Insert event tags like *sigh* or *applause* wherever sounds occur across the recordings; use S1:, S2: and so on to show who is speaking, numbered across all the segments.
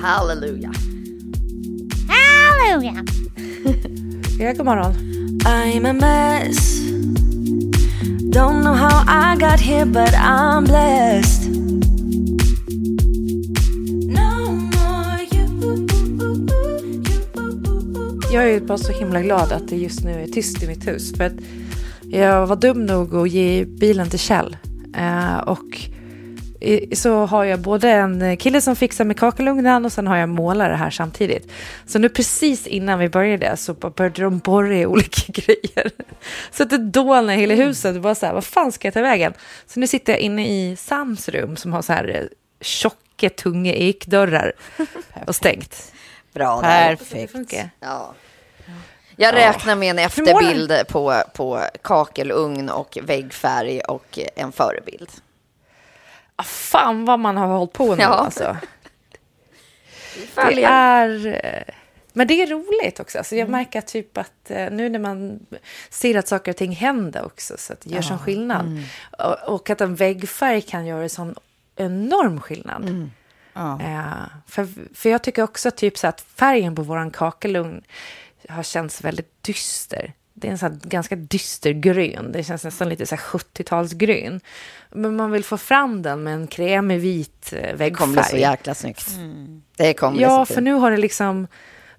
S1: Halleluja.
S2: Halleluja!
S3: Ja, god morgon.
S4: I'm a mess. Don't know how I got here, but I'm blessed. No more you.
S3: Jag är bara så himla glad att det just nu är tyst i mitt hus. För att jag var dum nog att ge bilen till Kjell. Eh, och så har jag både en kille som fixar med kakelugnen och sen har jag målare här samtidigt. Så nu precis innan vi började så började de borra i olika *laughs* grejer. Så att det dånar hela huset. Det var så här, vad fan ska jag ta vägen? Så nu sitter jag inne i Sams rum som har så här eh, tjocka, tunga ekdörrar *laughs* och stängt.
S1: Bra.
S3: Perfekt. Funkar.
S1: Ja. Jag räknar med en efterbild på, på kakelugn och väggfärg och en förebild.
S3: Ah, fan vad man har hållit på nu
S1: Ja.
S3: alltså. *laughs* Det är... eh, Men det är roligt också. Alltså jag märker typ att eh, nu när man ser att saker och ting händer också, så att det gör sån skillnad. Och, och att en väggfärg kan göra sån enorm skillnad. Eh, för, för jag tycker också typ så att färgen på våran kakelugn har känts väldigt dyster. Det är en här ganska dyster grön. Det känns nästan lite så här 70-talsgrön. Men man vill få fram den med en krämig vit eh,
S1: Det kommer bli så
S3: väggfärg.
S1: jäkla snyggt. Det kommer bli
S3: Ja,
S1: så
S3: för nu har det liksom...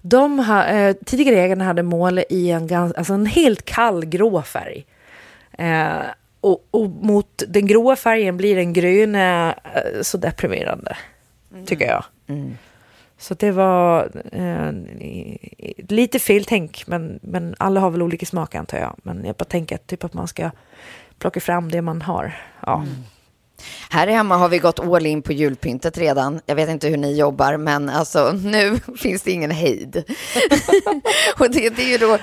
S3: De har, eh, tidigare ägarna hade målat i en, gans, alltså en helt kall grå färg. Eh, och, och mot den gråa färgen blir den gröna eh, så deprimerande, tycker jag. Så det var eh, lite feltänk, men, men alla har väl olika smak antar jag. Men jag bara tänker att, typ att man ska plocka fram det man har. Ja.
S1: Här hemma har vi gått all in på julpyntet redan. Jag vet inte hur ni jobbar, men alltså nu *laughs* finns det ingen hejd. *laughs* och det, det är ju då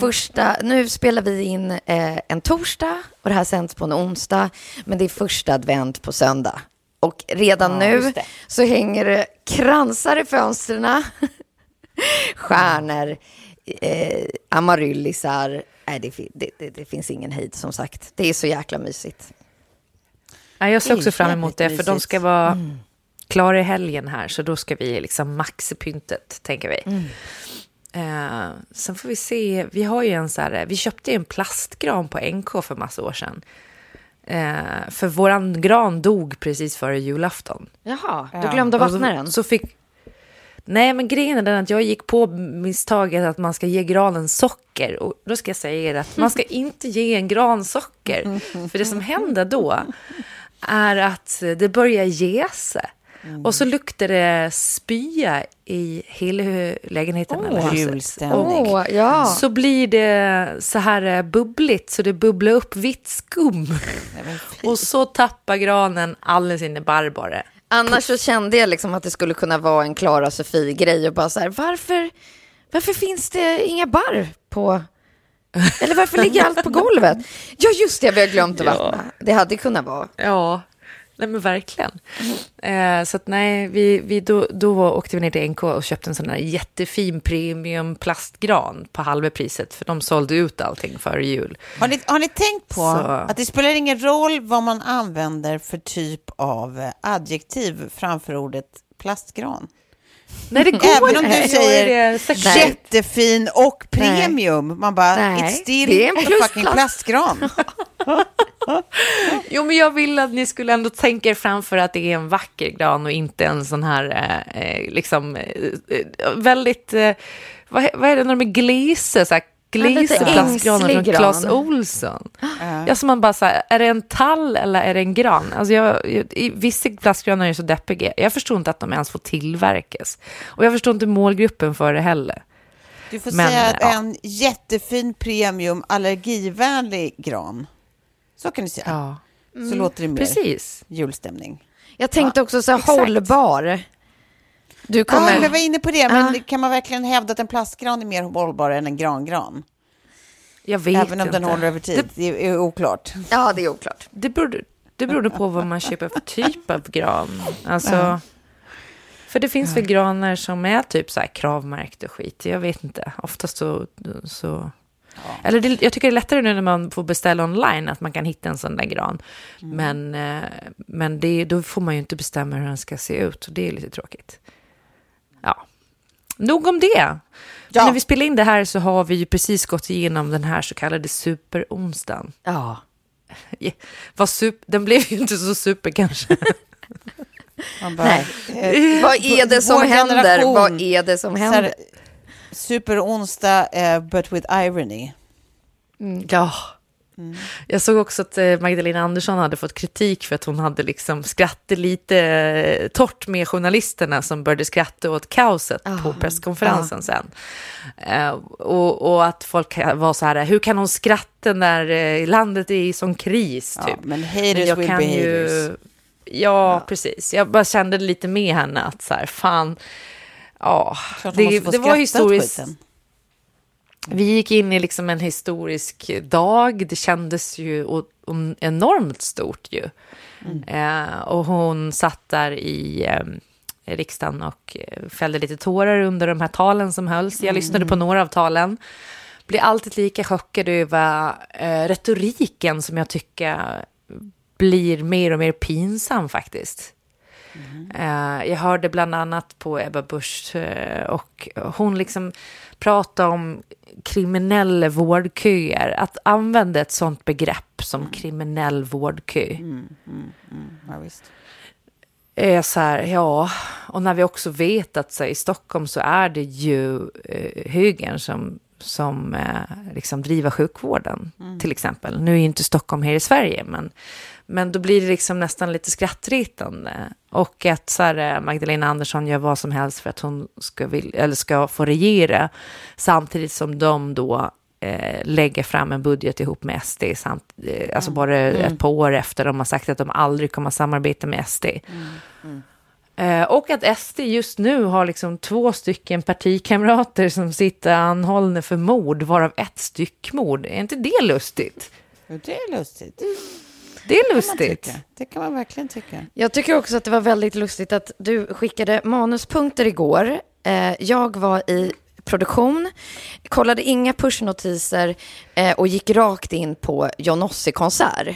S1: första, nu spelar vi in eh, en torsdag och det här sänds på en onsdag, men det är första advent på söndag. Och redan nu
S3: just det.
S1: så hänger det kransar i fönstren, *laughs* stjärnor, eh, amaryllisar. Nej, det, det, det, det finns ingen hejd som sagt. Det är så jäkla mysigt.
S3: Ja, jag ser också fram emot det, för de ska vara klara i helgen här, så då ska vi liksom maxa pyntet, tänker vi. Eh, sen får vi se, vi har ju en så här, vi köpte ju en plastgran på NK för massa år sedan. Eh, för våran gran dog precis före julafton.
S1: Jaha, du glömde
S3: Och
S1: vattna
S3: så,
S1: den?
S3: Så fick, nej, men grejen är den att jag gick på misstaget att man ska ge granen socker. Och då ska jag säga er att man ska *laughs* inte ge en gran socker. För det som händer då är att det börjar jäsa. Och så luktar det spya i hela lägenheten. eller huset.
S2: julstämning.
S1: Ja.
S3: så blir det så här eh, bubbligt så det bubblar upp vitt skum. Och så tappar granen alla sina barr bara.
S1: Annars så kände jag liksom att det skulle kunna vara en Klara Sofie-grej och bara så här, varför, varför finns det inga barr på... Eller varför ligger allt på golvet? Ja, just det, vi har glömt att vattna. Det hade kunnat vara.
S3: Ja, Nej men verkligen. Eh, så att nej, vi, vi då, då åkte vi ner till NK och köpte en sån här jättefin premium plastgran på halva priset för de sålde ut allting före jul.
S2: Har ni, har ni tänkt på
S3: Så-
S2: att det spelar ingen roll vad man använder för typ av adjektiv framför ordet plastgran?
S3: Nej det går
S2: Även om du säger jättefin och premium, man bara,
S1: Nej,
S2: it's still
S1: det är en plusplast.
S2: fucking plastgran. *laughs*
S3: Jo, men jag vill att ni skulle ändå tänka er framför att det är en vacker gran och inte en sån här, eh, eh, liksom, eh, eh, väldigt, eh, vad, vad är det när de är glise, så här,
S1: lite
S3: gliseplastgranar från Clas. Olsson. Ja, så man bara så här, är det en tall eller är det en gran? Alltså jag, jag, vissa plastgranar är så deppiga. Jag förstår inte att de ens får tillverkas. Och jag förstår inte målgruppen för det heller.
S2: Du får
S3: Men,
S2: säga att
S3: ja.
S2: en jättefin premium allergivänlig gran. Så kan du säga.
S3: Ja,
S2: Så låter det mer
S3: precis.
S2: julstämning.
S1: Jag tänkte också så här,
S3: exakt.
S1: hållbar. Du
S2: Ja,
S1: kommer...
S2: jag var inne på det, men
S1: Ja.
S2: kan man verkligen hävda att en plastgran är mer hållbar än en grangran?
S3: Jag vet
S2: Även om
S3: inte.
S2: den håller över tid. Det är oklart.
S1: Ja, det är oklart.
S3: Det beror, det beror på vad man köper för typ av gran. Alltså, För det finns väl granar som är typ så här kravmärkt och skit. Jag vet inte. Oftast så... så Eller det, jag tycker det är lättare nu när man får beställa online att man kan hitta en sån där gran. Men, eh, men det, då får man ju inte bestämma hur den ska se ut. Och det är lite tråkigt. Nog om det.
S2: Ja.
S3: När vi spelar in det här så har vi ju precis gått igenom den här så kallade superonsdagen.
S1: Ja.
S3: Vad super, den blev ju inte så super kanske.
S2: Bara,
S1: Nej.
S2: eh,
S1: Vad är det som händer? Vad är det som händer?
S2: Superonsdag, eh, but with irony.
S3: Ja. Jag såg också att eh, Magdalena Andersson hade fått kritik för att hon hade liksom skrattat lite eh, torrt med journalisterna som började skratta åt kaoset på presskonferensen sen. Eh, och, och att folk var så här, hur kan hon skratta när landet är i sån kris?
S2: Ja,
S3: Typ.
S2: men haters will be haters.
S3: Ja, precis. Jag bara kände lite med henne att så här, fan, ja, det, det var historiskt. Vi gick in i liksom en historisk dag. Det kändes ju enormt stort ju. Eh, och hon satt där i eh, riksdagen och eh, fällde lite tårar under de här talen som hölls. Jag lyssnade på några av talen. Blir alltid lika chockad över eh, retoriken som jag tycker blir mer och mer pinsam faktiskt. Eh, jag hörde bland annat på Ebba Busch eh, och hon liksom pratade om kriminella vårdköer. Att använda ett sånt begrepp som kriminell vårdkö
S2: Ja, visst.
S3: är så här, ja, och när vi också vet att så i Stockholm så är det ju eh, högern som, som eh, liksom driver sjukvården, till exempel. Nu är ju inte Stockholm här i Sverige, men, men då blir det liksom nästan lite skrattretande. Och att så här, eh, Magdalena Andersson gör vad som helst för att hon ska, vill, eller ska få regera, samtidigt som de då eh, lägger fram en budget ihop med SD, samt, eh, alltså bara ett par år efter de har sagt att de aldrig kommer att samarbeta med SD. Eh, och att SD just nu har liksom två stycken partikamrater som sitter anhållna för mord, varav ett styckmord. Är inte det lustigt?
S2: Det är lustigt.
S3: Det är
S2: kan
S3: lustigt.
S2: tycka. Det kan man verkligen tycka.
S1: Jag tycker också att det var väldigt lustigt att du skickade manuspunkter igår. Eh, jag var i produktion, kollade inga pushnotiser eh, och gick rakt in på Johnossi-konsert.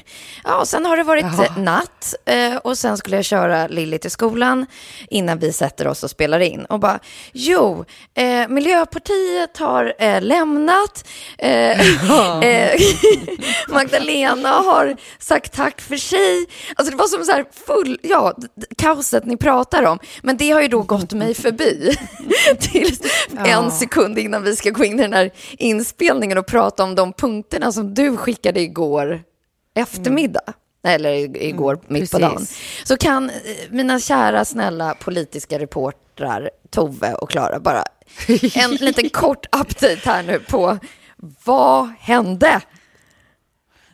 S1: Ja, och sen har det varit eh, natt eh, och sen skulle jag köra Lilly till skolan innan vi sätter oss och spelar in. Och bara, jo, eh, Miljöpartiet har eh, lämnat, eh, *laughs* eh, *laughs* Magdalena har sagt tack för sig. Alltså det var som så här full, ja, kaoset ni pratar om. Men det har ju då gått mig förbi *laughs* till en sekund innan vi ska gå in i den här inspelningen och prata om de punkterna som du skickade igår eftermiddag. Eller i- igår mitt på
S3: precis.
S1: dagen. Så kan eh, mina kära snälla politiska reportrar Tove och Klara bara *laughs* en liten kort update här nu på vad hände?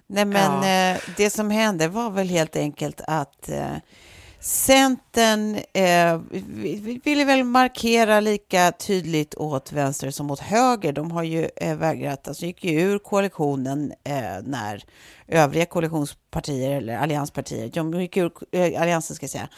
S2: Nej, men eh, det som hände var väl helt enkelt att eh, Centern eh, ville väl markera lika tydligt åt vänster som åt höger. De har ju eh, vägrat, alltså gick ju ur koalitionen eh, när övriga koalitionspartier eller allianspartier, de gick ur eh, alliansen ska jag säga,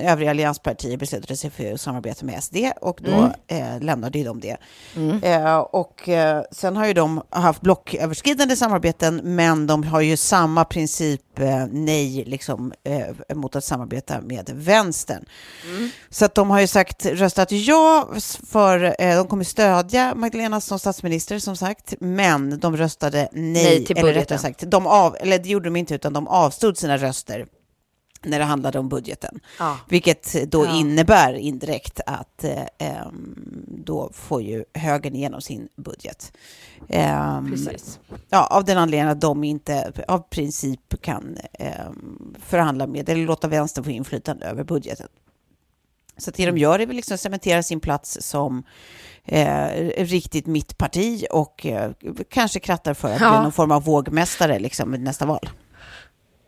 S2: övriga allianspartier beslutade sig för att samarbeta med SD och då mm. eh, lämnade ju de det. Mm. Eh, och eh, sen har ju de haft blocköverskridande samarbeten, men de har ju samma princip eh, nej liksom, eh, mot att samarbeta med vänstern. Mm. Så att de har ju sagt, röstat ja för, de kommer stödja Magdalena som statsminister som sagt, men de röstade nej, nej till eller rättare sagt, de av, eller det gjorde de inte, utan de avstod sina röster när det handlade om budgeten. Ja. Vilket då ja. innebär indirekt att eh, då får ju högern igenom sin budget. Eh, Precis. Ja, av den anledningen att de inte av princip kan eh, förhandla med eller låta vänstern få inflytande över budgeten. Så det de gör är väl liksom cementera sin plats som eh, riktigt mittparti och eh, kanske krattar för att ja. bli någon form av vågmästare liksom, i nästa val.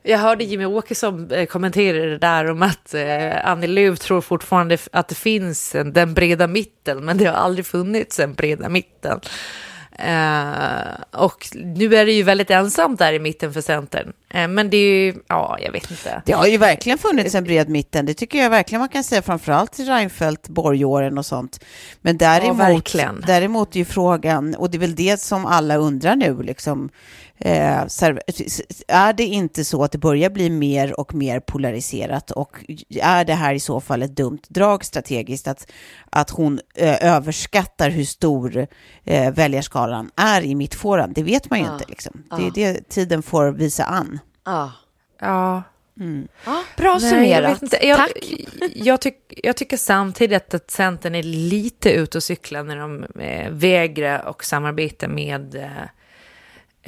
S3: Jag hörde Jimmy Åkesson eh, kommentera det där om att eh, Annie Lööf tror fortfarande att det finns en, den breda mitten, men det har aldrig funnits en breda mitten. Uh, och nu är det ju väldigt ensamt där i mitten för Centern. Uh, men det är ju, ja, jag vet inte.
S2: Det har ju verkligen funnits en bred mitten. Det tycker jag verkligen man kan säga, framförallt Reinfeldt, Borgåren och sånt. Men däremot, ja, däremot är ju frågan, och det är väl det som alla undrar nu, liksom, Eh, är det inte så att det börjar bli mer och mer polariserat och är det här i så fall ett dumt drag strategiskt att, att hon eh, överskattar hur stor eh, väljarskalan är i mittfåran? Det vet man ju ja. inte. Liksom. Det är det tiden får visa an.
S3: Ja. ja.
S1: Mm. Ja, bra summerat.
S3: Jag, jag, Tack. Jag, tyck, jag, tycker samtidigt att Centern är lite ute och cyklar när de eh, vägrar och samarbetar med eh,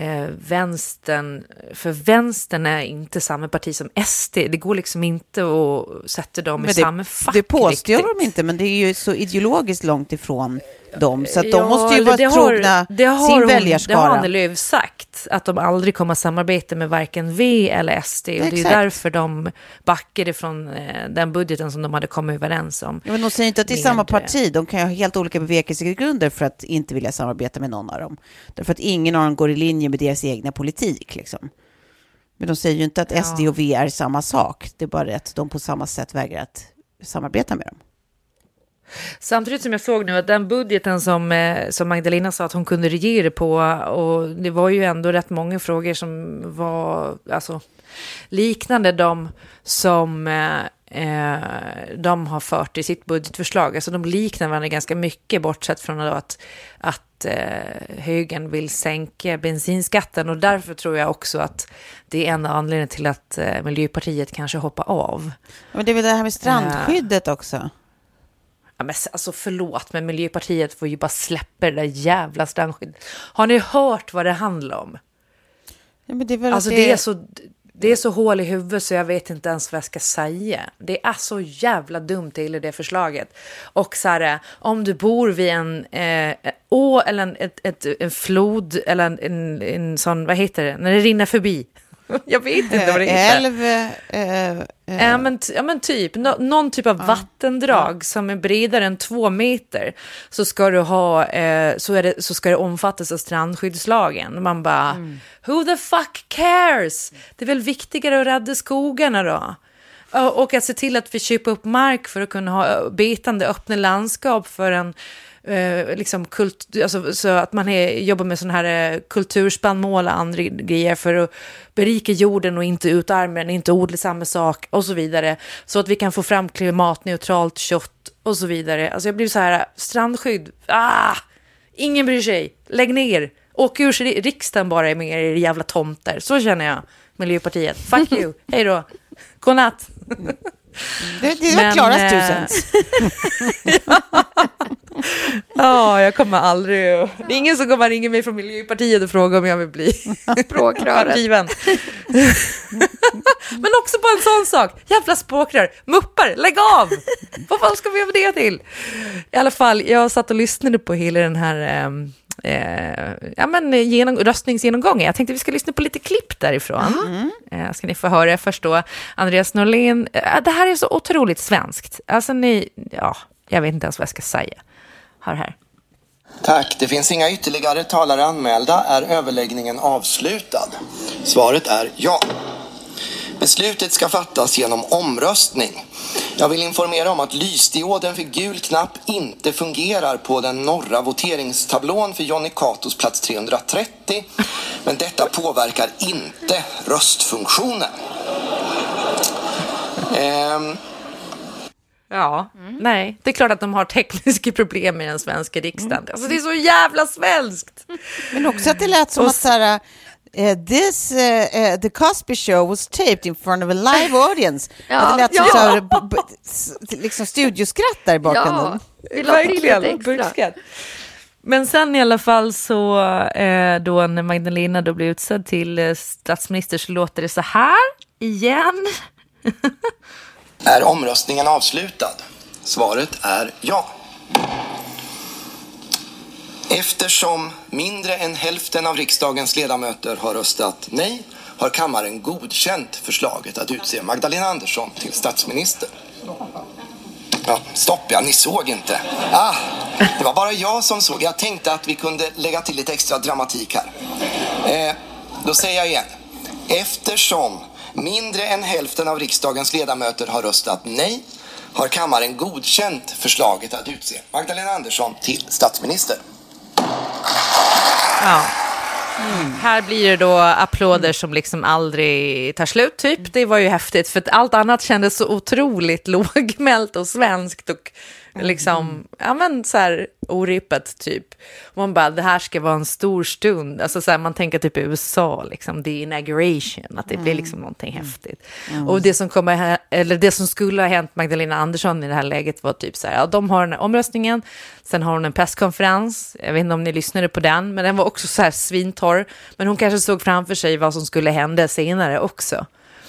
S3: eh, vänstern, för vänstern är inte samma parti som SD. Det går liksom inte att sätta dem men i det, samma fack.
S2: Det påstår de inte, men det är ju så ideologiskt långt ifrån dem, så de ja, måste ju vara det trogna har, det har sin väljarskara.
S3: Det har Annie Lööf sagt, att de aldrig kommer att samarbeta med varken V eller SD. Och Exakt. det är därför de backar ifrån eh, den budgeten som de hade kommit överens om.
S2: Ja, men de säger inte att det är samma parti, de kan ju ha helt olika bevekelsegrunder för att inte vilja samarbeta med någon av dem. Därför att ingen av dem går i linje med deras egna politik. Liksom. Men de säger ju inte att SD och V är samma sak, det är bara att de på samma sätt vägrar att samarbeta med dem.
S3: Samtidigt som jag såg nu att den budgeten som, eh, som Magdalena sa att hon kunde regera på, och det var ju ändå rätt många frågor som var alltså, liknande de som eh, eh de har fört i sitt budgetförslag. Alltså de liknar varandra ganska mycket, bortsett från att, att eh, högern vill sänka bensinskatten. Och därför tror jag också att det är en av anledningarna till att eh, Miljöpartiet kanske hoppar av.
S2: Men det är väl det här med strandskyddet också?
S3: Ja, men alltså förlåt, men Miljöpartiet får ju bara släppa det där jävla strandskyddet. Har ni hört vad det handlar om? Ja, men det är väl alltså det... det är så... Det är så hål i huvudet så jag vet inte ens vad jag ska säga. Det är så jävla dumt till det förslaget. Och så här, om du bor vid en eh, å eller en, ett, ett, en flod eller en, en, en sån, vad heter det, när det rinner förbi. *laughs* Jag vet inte vad det heter.
S2: Älv? Äh,
S3: äh. Ja, men, ja, men typ, no, någon typ av ja. vattendrag ja. som är bredare än två meter. Så ska du ha, eh, så, är det, så ska det omfattas av strandskyddslagen. Man bara, mm. who the fuck cares? Det är väl viktigare att rädda skogarna då? Och att se till att vi köper upp mark för att kunna ha betande öppna landskap för en eh, liksom kult, alltså, så att man är, jobbar med sådana här eh, kulturspannmål och andra grejer för att berika jorden och inte utarma den, inte odla samma sak och så vidare. Så att vi kan få fram klimatneutralt kött och så vidare. Alltså jag blir så här, strandskydd, ah, ingen bryr sig, lägg ner. Åk ur riksdagen bara är med er jävla tomter. Så känner jag Miljöpartiet. Fuck *laughs* you, hej då. Godnatt. *laughs*
S2: Det, det var klarast eh, tusens. *laughs*
S3: ja, jag kommer aldrig... Det är ingen som kommer ringa mig från Miljöpartiet och fråga om jag vill bli *laughs* språkröret. *laughs* Men också på en sån sak. Jävla språkrör. Muppar, lägg av! Vad fan ska vi ha det till? I alla fall, jag satt och lyssnade på hela den här... Um, eh, ja, men genom, röstningsgenomgången. Jag tänkte vi ska lyssna på lite klipp därifrån. Mm. Eh, ska ni få höra först då. Andreas Norlén, eh, det här är så otroligt svenskt. Alltså ni, ja, jag vet inte ens vad jag ska säga. Hör här.
S5: Tack. Det finns inga ytterligare talare anmälda. Är överläggningen avslutad? Svaret är ja. Beslutet ska fattas genom omröstning. Jag vill informera om att lysdioden för gul knapp inte fungerar på den norra voteringstablån för Jonny Catos plats 330. Men detta påverkar inte röstfunktionen. Ehm,
S3: Ja, nej, det är klart att de har tekniska problem i den svenska riksdagen. Alltså det är så jävla svenskt!
S2: Men också att det lät som
S3: Och
S2: att så här, eh, this, eh, eh, the Cosby show was taped in front of a live *laughs* audience.
S1: Ja,
S2: att det lät som
S1: ja.
S2: så liksom studioskratt där i bakgrunden.
S1: lite
S3: Verkligen, burkskratt. Men sen i alla fall så, eh, då när Magdalena då blir utsedd till statsminister så låter det så här igen. *laughs*
S5: Är omröstningen avslutad? Svaret är ja. Eftersom mindre än hälften av riksdagens ledamöter har röstat nej har kammaren godkänt förslaget att utse Magdalena Andersson till statsminister. Ja, stopp ja, ni såg inte. Ah, det var bara jag som såg. Jag tänkte att vi kunde lägga till lite extra dramatik här. Eh, då säger jag igen. Eftersom mindre än hälften av riksdagens ledamöter har röstat nej har kammaren godkänt förslaget att utse Magdalena Andersson till statsminister.
S3: Ja. Här blir det då applåder som liksom aldrig tar slut, typ. Det var ju häftigt, för att allt annat kändes så otroligt *laughs* lågmält och svenskt och liksom, ja men så här orippat typ. Man bara, det här ska vara en stor stund. Alltså så här, man tänker typ i USA, liksom, the inauguration, att det blir liksom någonting häftigt. Och det som, kommer, eller det som skulle ha hänt Magdalena Andersson i det här läget var typ så här, ja, de har den här omröstningen, sen har hon en presskonferens, jag vet inte om ni lyssnade på den, men den var också så här svintorr, men hon kanske såg framför sig vad som skulle hända senare också.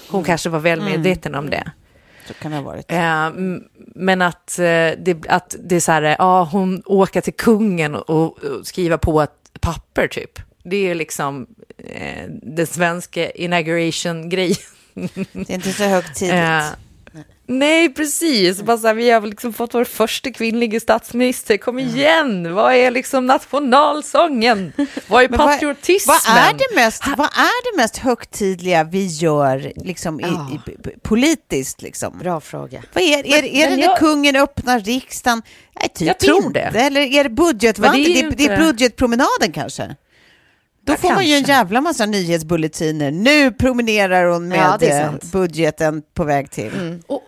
S3: Hon kanske var väl medveten om det.
S2: Så kan det ha varit.
S3: Eh, men att, eh, det, att det är så här, ja, hon åker till kungen och, och skriva på ett papper typ. Det är liksom eh, den svenska inauguration-grejen.
S2: Det är inte så högtidligt.
S3: Nej, precis. Bara så här, vi har liksom fått vår första kvinnliga statsminister. Kom igen, vad är liksom nationalsången? Vad är
S2: vad-
S3: patriotismen?
S2: Vad är, det mest, vad är det mest högtidliga vi gör liksom, i, i, politiskt? Liksom?
S1: Bra fråga.
S2: Vad är, är, är
S3: men
S2: det när
S3: jag-
S2: kungen öppnar riksdagen? Nej, typ
S3: Jag tror
S2: inte.
S3: det.
S2: Eller är det budgetvandring?
S3: Det är
S2: Det, det, är budgetpromenaden kanske? Då får man ju en jävla massa nyhetsbulletiner. Nu promenerar hon med
S1: Ja, är
S2: eh, budgeten på väg till.
S3: Och,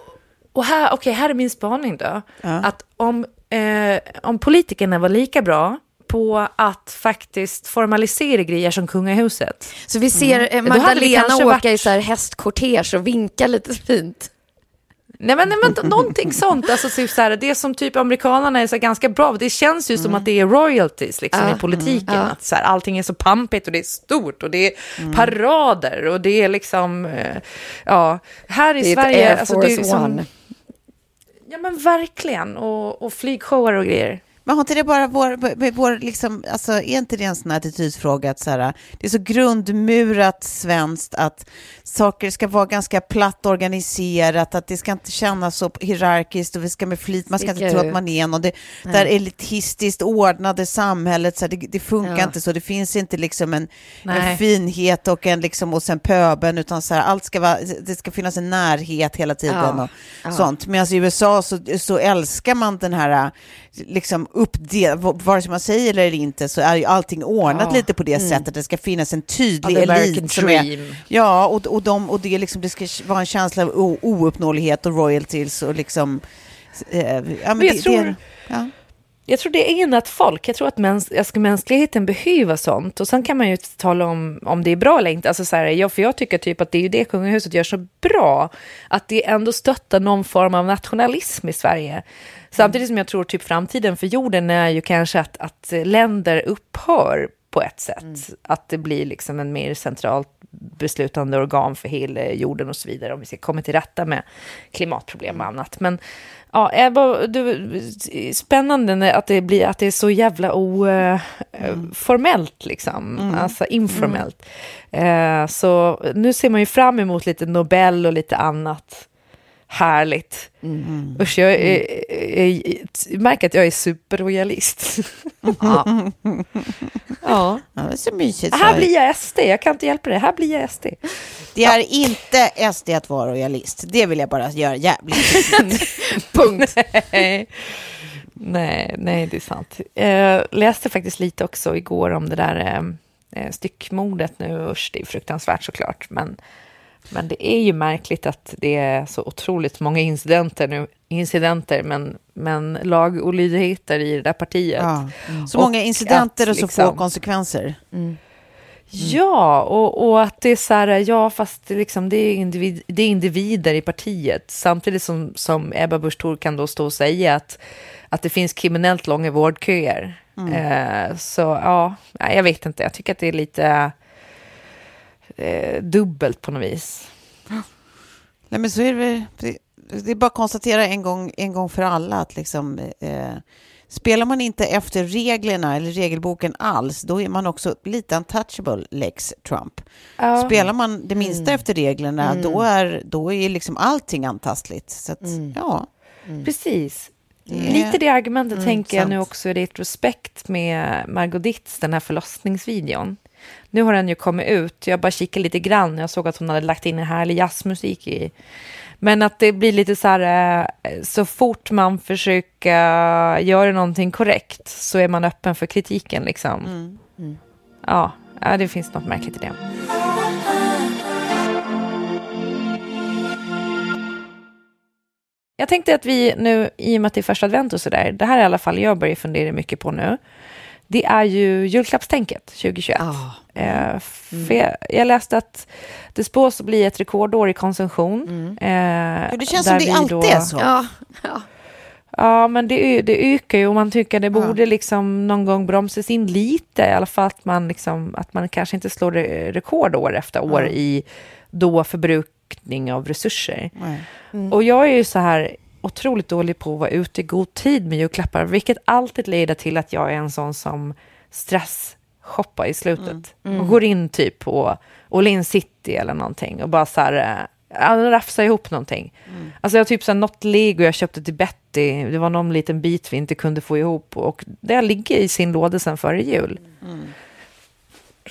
S3: och här, okej, här är min spaning då.
S2: Ja.
S3: Att om, eh, om politikerna var lika bra på att faktiskt formalisera grejer som kungahuset.
S1: Så vi ser eh,
S3: hade vi
S1: Magdalena åka
S3: varit-
S1: i så här hästkortege och vinka lite fint.
S3: Nej men, nej, men någonting sånt, alltså typ så här, det som typ amerikanerna är så här ganska bra det känns ju som att det är royalties liksom
S1: Ja,
S3: i politiken,
S1: mm, ja.
S3: att så här, allting är så pampigt och det är stort och det är parader och det är liksom, eh, ja, här i Sverige, alltså det är liksom,
S1: One
S3: ja men verkligen, och, och flygshower och grejer.
S2: Men har inte det bara vår, vår liksom, alltså, är inte det en sån här attitydsfråga att så här, det är så grundmurat svenskt att saker ska vara ganska platt organiserat, att det ska inte kännas så hierarkiskt och vi ska med flit, man ska inte tro att man är någon. Det där elitistiskt ordnade samhället, så här, det, det funkar
S1: Ja.
S2: inte så, det finns inte liksom en, en finhet och en liksom, och sen pöben, utan så här, allt ska vara, det ska finnas en närhet hela tiden
S1: Ja.
S2: och
S1: Ja.
S2: sånt. Medan i USA så, så älskar man den här liksom uppdel, vare sig man säger eller inte så är ju allting ordnat
S3: Ja.
S2: lite på det sättet. Det ska finnas en tydlig elit som är, ja, och, och, de, och det, liksom, det ska vara en känsla av ouppnåelighet och royalties och liksom, eh, ja, men
S3: Men
S2: det,
S3: tror-
S2: det, ja.
S3: Jag tror det är enat folk. Jag tror att mäns alltså mänskligheten behöver sånt. Och sen kan man ju tala om om det är bra eller inte. Alltså så här, ja, för jag tycker typ att det är ju det kungahuset gör så bra. Att det ändå stöttar någon form av nationalism i Sverige. Samtidigt som jag tror typ framtiden för jorden är ju kanske att, att länder upphör på ett sätt. Att det blir liksom en mer centralt beslutande organ för hela jorden och så vidare. Om vi ska komma till rätta med klimatproblem och annat. Men ja, Ebba, du, spännande att det blir att det är så jävla oformellt liksom. Alltså informellt. Eh, så nu ser man ju fram emot lite Nobel och lite annat härligt. Usch, jag, är- är- jag märker att jag är superrojalist.
S1: Ja. *laughs*
S3: ja.
S2: Ja, det så mysigt.
S3: Här blir jag SD, jag kan inte hjälpa det. Här blir jag SD.
S2: Det är inte SD att vara royalist. Det vill jag bara göra jävligt. *laughs*
S1: Punkt.
S3: nej, nej, nej, det är sant. Jag läste faktiskt lite också igår om det där eh, styckmordet nu. Usch, det är fruktansvärt såklart. Men, men det är ju märkligt att det är så otroligt många incidenter nu. Incidenter, men, men lagolydigheter i det där partiet.
S2: Ja. Så
S3: Och
S2: många incidenter
S3: att
S2: och så få
S3: liksom-
S2: konsekvenser.
S3: Ja, och, och att det är så här, ja fast det, liksom, det, är individ, det är individer i partiet. Samtidigt som, som Ebba Busch Thor kan då stå och säga att, att det finns kriminellt långa vårdköer. Eh, så ja, jag vet inte, jag tycker att det är lite eh, dubbelt på något vis.
S2: Nej, men så är det, det, är bara att konstatera en gång, en gång för alla att liksom, eh, spelar man inte efter reglerna eller regelboken alls, då är man också lite untouchable, lex Trump.
S3: Ja.
S2: Spelar man det minsta efter reglerna, då, är, då är liksom allting antastligt. Så att, ja,
S3: Precis.
S2: Det är-
S3: Lite det argumentet
S2: Mm,
S3: tänker jag nu
S2: sant.
S3: också i retrospekt med Margot Ditz, den här förlossningsvideon. Nu har den ju kommit ut, jag bara kikade lite grann, jag såg att hon hade lagt in en härlig jazzmusik i. Men att det blir lite så här, eh, så fort man försöker göra någonting korrekt så är man öppen för kritiken liksom.
S2: Mm.
S3: Ja, ja, det finns något märkligt i det. Jag tänkte att vi nu, i och med att det är första advent och sådär, det här är i alla fall jag börjar fundera mycket på nu. Det är ju julklappstänket 2021.
S1: Ja.
S3: Eh, för jag, jag läste att det spås att bli ett rekordår i konsumtion. Eh,
S2: Ja, det känns som det
S3: vi
S2: alltid
S3: då-
S2: är så.
S1: Ja, ja.
S3: Ja, men det, det ökar ju och man tycker det borde liksom någon gång bromsas in lite. I alla fall att man, liksom, att man kanske inte slår re- rekord år efter år i då förbrukning av resurser.
S2: Nej.
S3: Och jag är ju så här otroligt dålig på att vara ute i god tid med julklappar, vilket alltid leder till att jag är en sån som stress-shoppar i slutet. Och går in typ på Åhlins City eller någonting och bara så här, eh, ja, rafsa ihop någonting. Alltså jag har typ så här, något lego jag köpte till Betty, det var någon liten bit vi inte kunde få ihop och det ligger i sin låda sen före jul.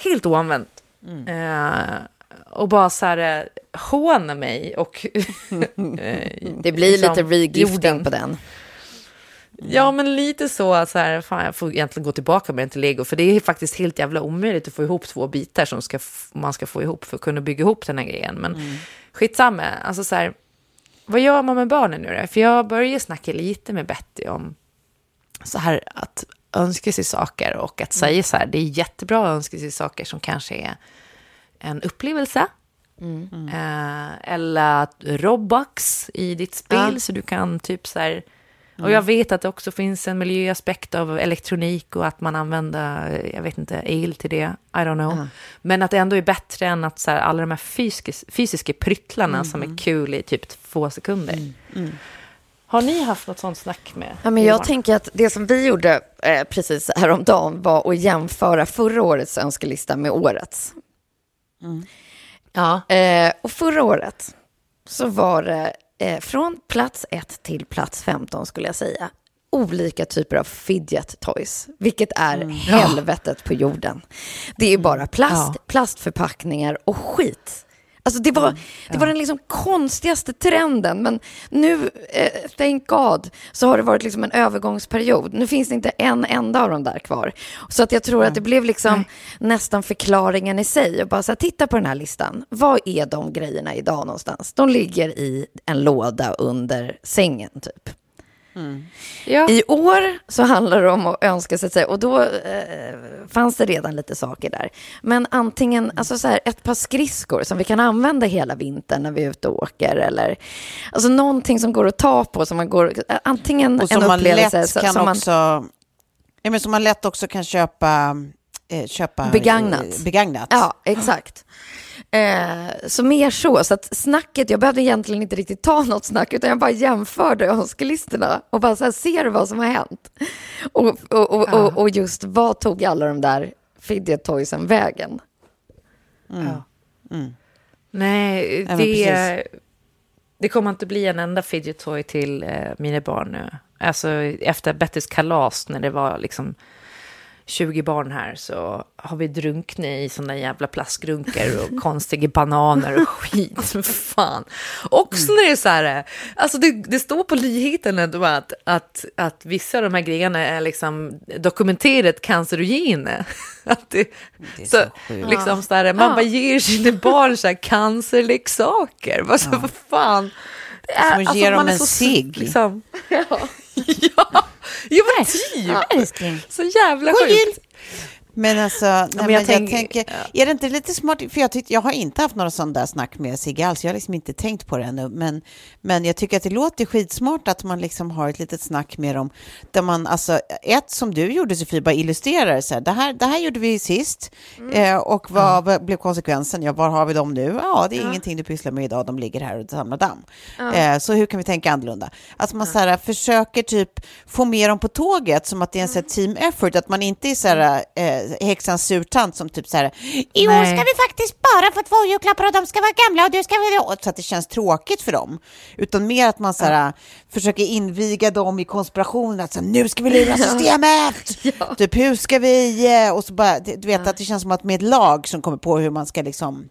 S3: Helt oanvänt. Eh, och bara så här eh, håna mig och... *laughs* eh,
S1: Det blir
S3: liksom,
S1: lite regifting
S3: jorden.
S1: på den.
S3: Ja, men lite så så här, fan, jag får egentligen gå tillbaka med den till lego, för det är faktiskt helt jävla omöjligt att få ihop två bitar som ska, man ska få ihop för att kunna bygga ihop den här grejen. Men mm. skitsamma, alltså så här, vad gör man med barnen nu då? För jag börjar snacka lite med Betty om så här att önska sig saker och att säga så här, det är jättebra att önska sig saker som kanske är en upplevelse. Eh, eller Robux i ditt spel,
S1: Ja.
S3: så du kan typ så här... Och jag vet att det också finns en miljöaspekt av elektronik och att man använder, jag vet inte, el till det. I don't know. Men att det ändå är bättre än att så här, alla de här fysiska, fysiska pryttlarna som är kul i typ två sekunder. Har ni haft något sånt snack med
S1: Ja, men jag tänker att det som vi gjorde eh, precis häromdagen var att jämföra förra årets önskelista med årets.
S3: Ja.
S1: Eh, och förra året så var det eh, från plats 1 till plats 15 skulle jag säga olika typer av fidget toys, vilket är helvetet på jorden. Det är bara plast,
S3: Ja.
S1: plastförpackningar och skit. Alltså det var, det var den liksom konstigaste trenden, men nu, eh, thank God, så har det varit liksom en övergångsperiod. Nu finns det inte en enda av dem där kvar. Så att jag tror att det blev liksom nästan förklaringen i sig. Och bara så här, titta på den här listan. Vad är de grejerna idag någonstans? De ligger i en låda under sängen typ.
S3: Ja.
S1: I år så handlar det om att önska sig, och då eh, fanns det redan lite saker där. Men antingen alltså så här, ett par skridskor som vi kan använda hela vintern när vi är ute och åker. Eller alltså någonting som går att ta på, som man går, eh, antingen
S2: Och som
S1: en
S2: man
S1: upplevelse.
S2: lätt
S1: så-
S2: kan
S1: som man,
S2: också... Ja, men som man lätt också kan köpa... Eh, köpa
S1: Begagnat.
S2: eh, begagnat.
S1: Ja, exakt. Eh, så mer så. Så att snacket, jag behövde egentligen inte riktigt ta något snack, utan jag bara jämförde önskelistorna och bara så här, ser du vad som har hänt? Och, och, och, och, och just vad tog alla de där fidget toysen vägen?
S3: Ja. Nej,
S2: men
S3: det... det kommer inte bli en enda fidget toy till eh, mina barn nu. Alltså efter Bettys kalas när det var liksom 20 barn här så har vi drunknat i sådana jävla plastgrunkor och *laughs* konstiga bananer och skit. *laughs* Fan. Också när det är så här, alltså det, det står på nyheten ändå att, att, att vissa av de här grejerna är liksom dokumenterat cancerogena. *laughs* Att det,
S2: Det är
S3: så,
S2: så
S3: liksom så här, man bara ger sina barn så här cancerleksaker. Vad, så, vad fan. Det är,
S2: Som att ge dem
S3: man är
S2: en
S3: så-
S2: cigg.
S3: Liksom, ja, *laughs* ja, jo men typ. Så jävla sjukt.
S2: Men alltså, nej,
S3: men
S2: men
S3: jag
S2: jag,
S3: tänk-
S2: tänker, är det inte lite smart? För jag, tyckte, jag har inte haft några sådana där snack med Sigge alls. Jag har liksom inte tänkt på det ännu. Men, men jag tycker att det låter skitsmart att man liksom har ett litet snack med dem. Där man, alltså, ett som du gjorde Sofie, bara illustrerar så här. Det här, det här gjorde vi sist. Eh, och vad vad blev konsekvensen? Ja, var har vi dem nu? Ja, det är ingenting du pysslar med idag. De ligger här och samlar damm. Eh, så hur kan vi tänka annorlunda? Att man så här, försöker typ få med dem på tåget som att det är en så här, team effort. Att man inte är så här, eh, häxans surtant som typ så här, i år ska vi faktiskt bara få två julklappar och de ska vara gamla och du ska vara... Så att det känns tråkigt för dem. Utan mer att man så här, försöker inviga dem i konspirationen. Att så här, nu ska vi lura *laughs* systemet! *laughs* Typ hur ska vi... eh, Och så bara, du vet att det känns som att med ett lag som kommer på hur man ska liksom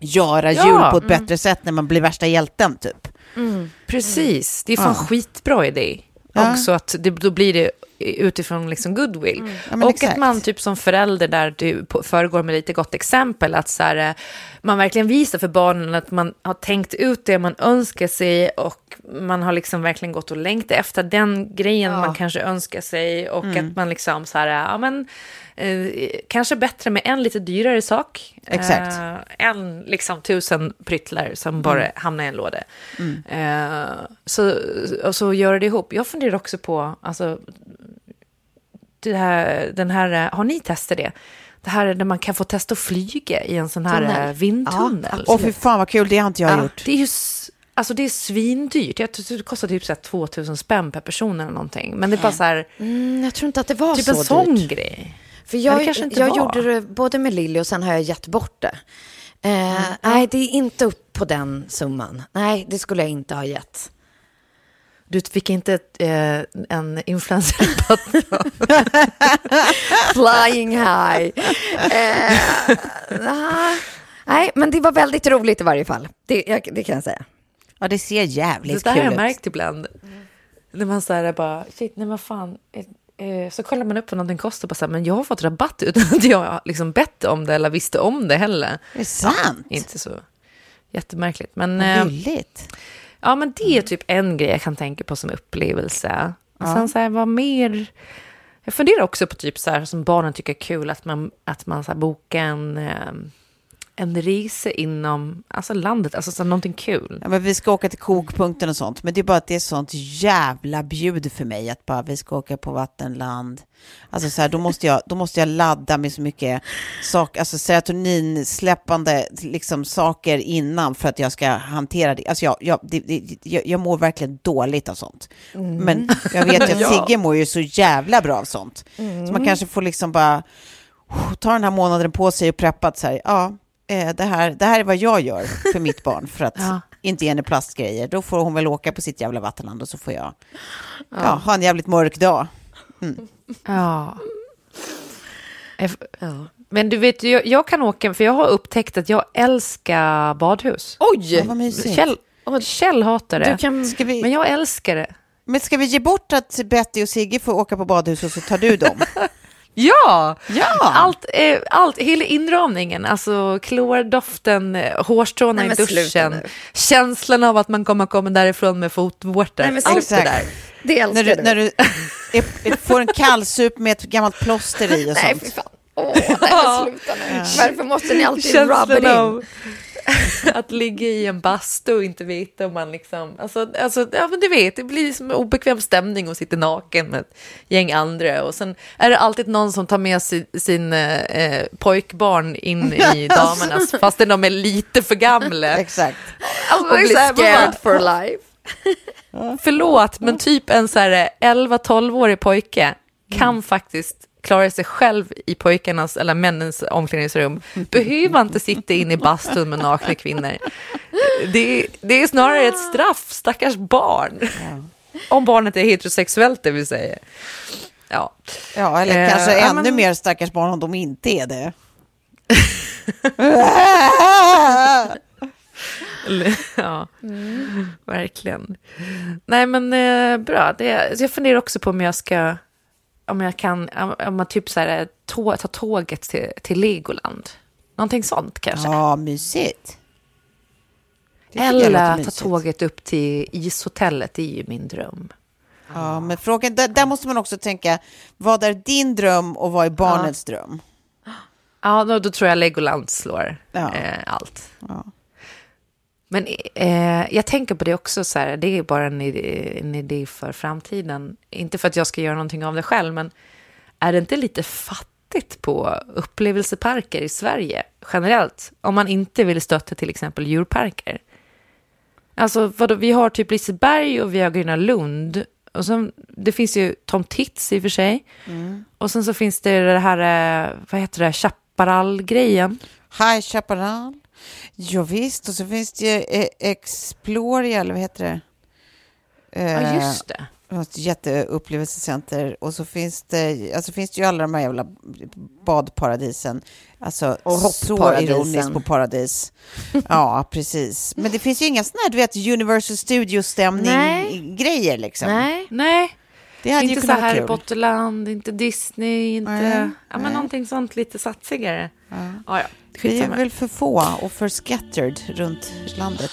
S2: göra
S3: Ja,
S2: jul på ett bättre sätt när man blir värsta hjälten typ.
S3: Precis, det är fan
S2: Ja.
S3: skitbra idé.
S2: Ja.
S3: Också att det, då blir det utifrån liksom goodwill.
S2: Ja, men
S3: och
S2: exakt.
S3: att man typ som förälder där du föregår med lite gott exempel, att så här, eh, man verkligen visar för barnen att man har tänkt ut det man önskar sig och man har liksom verkligen gått och längtat efter den grejen man kanske önskar sig och
S2: Mm.
S3: att man liksom så här, ja men eh, kanske bättre med en lite dyrare sak.
S2: Exakt.
S3: Eh, en liksom tusen pryttlar som bara hamnar i en låda. Eh, så, och så gör det ihop. Jag funderar också på, alltså, det här, den här, har ni testat det? Det här där man kan få testa att flyga i en sån här
S1: Tunnel.
S3: eh, vindtunnel.
S2: Åh fy fan vad kul, det har inte jag
S3: Ja,
S2: gjort.
S3: Det är ju alltså det är svindyrt. Jag tror det kostar typ så här 2000 spänn per person eller någonting. Men det är bara så här,
S1: Mm, jag tror inte att det var
S3: typ
S1: så
S3: en sån
S1: dyrt.
S3: grej.
S1: För
S3: Men
S1: jag,
S3: det kanske inte
S1: jag
S3: var.
S1: gjorde det både med Lilly och sen har jag gett bort det. Eh, Nej, det är inte upp på den summan. Nej, det skulle jag inte ha gett.
S3: Du fick inte eh, en influencer *laughs*
S1: Flying high. Eh, nah. Nej, men det var väldigt roligt i varje fall. Det, jag, det kan jag säga.
S2: Ja, det ser jävligt
S3: Det där har
S2: kul
S3: jag
S2: ut.
S3: märkt ibland. När man så här bara, shit, nej vad fan. Eh, Så kollar man upp vad någonting kostar, bara så här, men jag har fått rabatt utan att jag liksom bett om det eller visste om det heller.
S2: Är det sant?
S3: Inte så jättemärkligt. Men,
S2: Vad
S3: eh, ja, men det är typ en grej jag kan tänka på som upplevelse. Och sen så här, vad mer? Jag funderar också på typ så här som barnen tycker är kul, att man, att man så här bokar en, eh, en resa inom alltså landet, alltså så någonting kul.
S2: Ja, men vi ska åka till kokpunkten och sånt, men det är bara att det är sånt jävla bjud för mig att bara vi ska åka på vattenland. Alltså så här, då måste jag, då måste jag ladda med så mycket sak, alltså serotoninsläppande liksom saker innan för att jag ska hantera det. Alltså jag, jag, det, det, jag, jag mår verkligen dåligt av sånt. Men jag vet ju att *laughs* Sigge mår ju så jävla bra av sånt. Så man kanske får liksom bara ta den här månaden på sig och preppa att så här, ja, eh, det här, det här är vad jag gör för mitt barn för att *laughs*
S3: Ja.
S2: inte ge henne plastgrejer. Då får hon väl åka på sitt jävla vattenland och så får jag ja. ha en jävligt mörk dag.
S3: Ja. Jag- Men du vet, jag, jag kan åka, för jag har upptäckt att jag älskar badhus.
S1: Oj!
S2: Ja.
S3: Kjell, Kjell hatar det,
S1: kan...
S2: Vi,
S3: men jag älskar det.
S2: men ska vi ge bort att Betty och Sigge får åka på badhus och så tar du dem? *laughs*
S3: Ja!
S2: Ja!
S3: Allt, eh, allt, hela inramningen, alltså klordoften, eh, hårstråna
S1: Nej,
S3: i duschen, känslan av att man kommer komma därifrån med fotvårtor,
S1: Nej,
S3: allt det där.
S1: Det älskar
S2: när du,
S1: du.
S2: när du är, är, får en kallsup med ett gammalt plåster i och
S1: Nej,
S2: sånt.
S1: fy fan. Åh, nej, sluta nu. Varför måste ni alltid rub it
S3: Känslan
S1: in?
S3: av *laughs* att ligga i en bastu och inte veta om man liksom, alltså, alltså, ja men du vet, det blir som en obekväm stämning och sitter naken med ett gäng andra och sen är det alltid någon som tar med sin, sin eh, pojkbarn in i *laughs* damernas, fastän de är lite för gamla. *laughs*
S2: Exakt.
S3: Alltså,
S1: Och blir scared for life.
S3: Förlåt, men typ en så här 11-12-årig pojke kan faktiskt klarar sig själv i pojkarnas eller männens omklädningsrum behöver inte sitta in i bastun med nakna kvinnor. Det, det är snarare ett straff, stackars barn. Om barnet är heterosexuellt, det vill säga. Ja,
S2: Ja, eller
S3: Eh,
S2: kanske
S3: ja,
S2: ännu
S3: men-
S2: mer stackars barn om de inte är det. *laughs*
S3: Ja verkligen. Nej, men eh, bra. Det, jag funderar också på om jag ska, om jag kan, om, man typ så här, tå, ta tåget till, till Legoland. Någonting sånt kanske.
S2: Ja, mysigt.
S3: Eller ta tåget upp till ishotellet, det är ju min dröm.
S2: Ja, men frågan, där, där måste man också tänka, vad är din dröm och vad är barnets dröm?
S3: Ja, då, då tror jag Legoland slår
S2: Ja.
S3: eh, allt.
S2: Ja.
S3: Men eh, jag tänker på det också, så här, det är bara en idé, en idé för framtiden. Inte för att jag ska göra någonting av det själv, men är det inte lite fattigt på upplevelseparker i Sverige generellt? Om man inte vill stötta till exempel djurparker. Alltså, vadå, vi har typ Liseberg och vi har Gröna Lund. Och sen, det finns ju Tom Tits i och för sig. Och sen så finns det det här, eh, vad heter det, Chaparral-grejen.
S2: High Chaparral. Ja, visst, och så finns det ju eh, Exploria, eller vad heter det?
S3: Ja,
S2: Eh,
S3: just det.
S2: Ett jätteupplevelsekenter och så finns det, alltså finns det ju alla de här jävla badparadisen. Alltså
S1: Och
S2: så ironiskt på paradis. Ja, precis. Men det finns ju inga sådana här, du vet, Universal
S1: Nej.
S2: Studio-stämning-grejer liksom.
S1: Nej.
S3: Nej,
S2: Det hade
S3: inte
S2: ju
S3: så Harry. Potterland, inte Disney, inte...
S2: Nej,
S3: ja, men
S2: nej.
S3: någonting sånt lite satsigare. Ja, ja.
S2: Vi är väl för få och för scattered runt landet.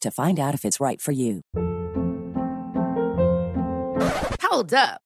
S6: to find out if it's right for you.
S7: Hold up.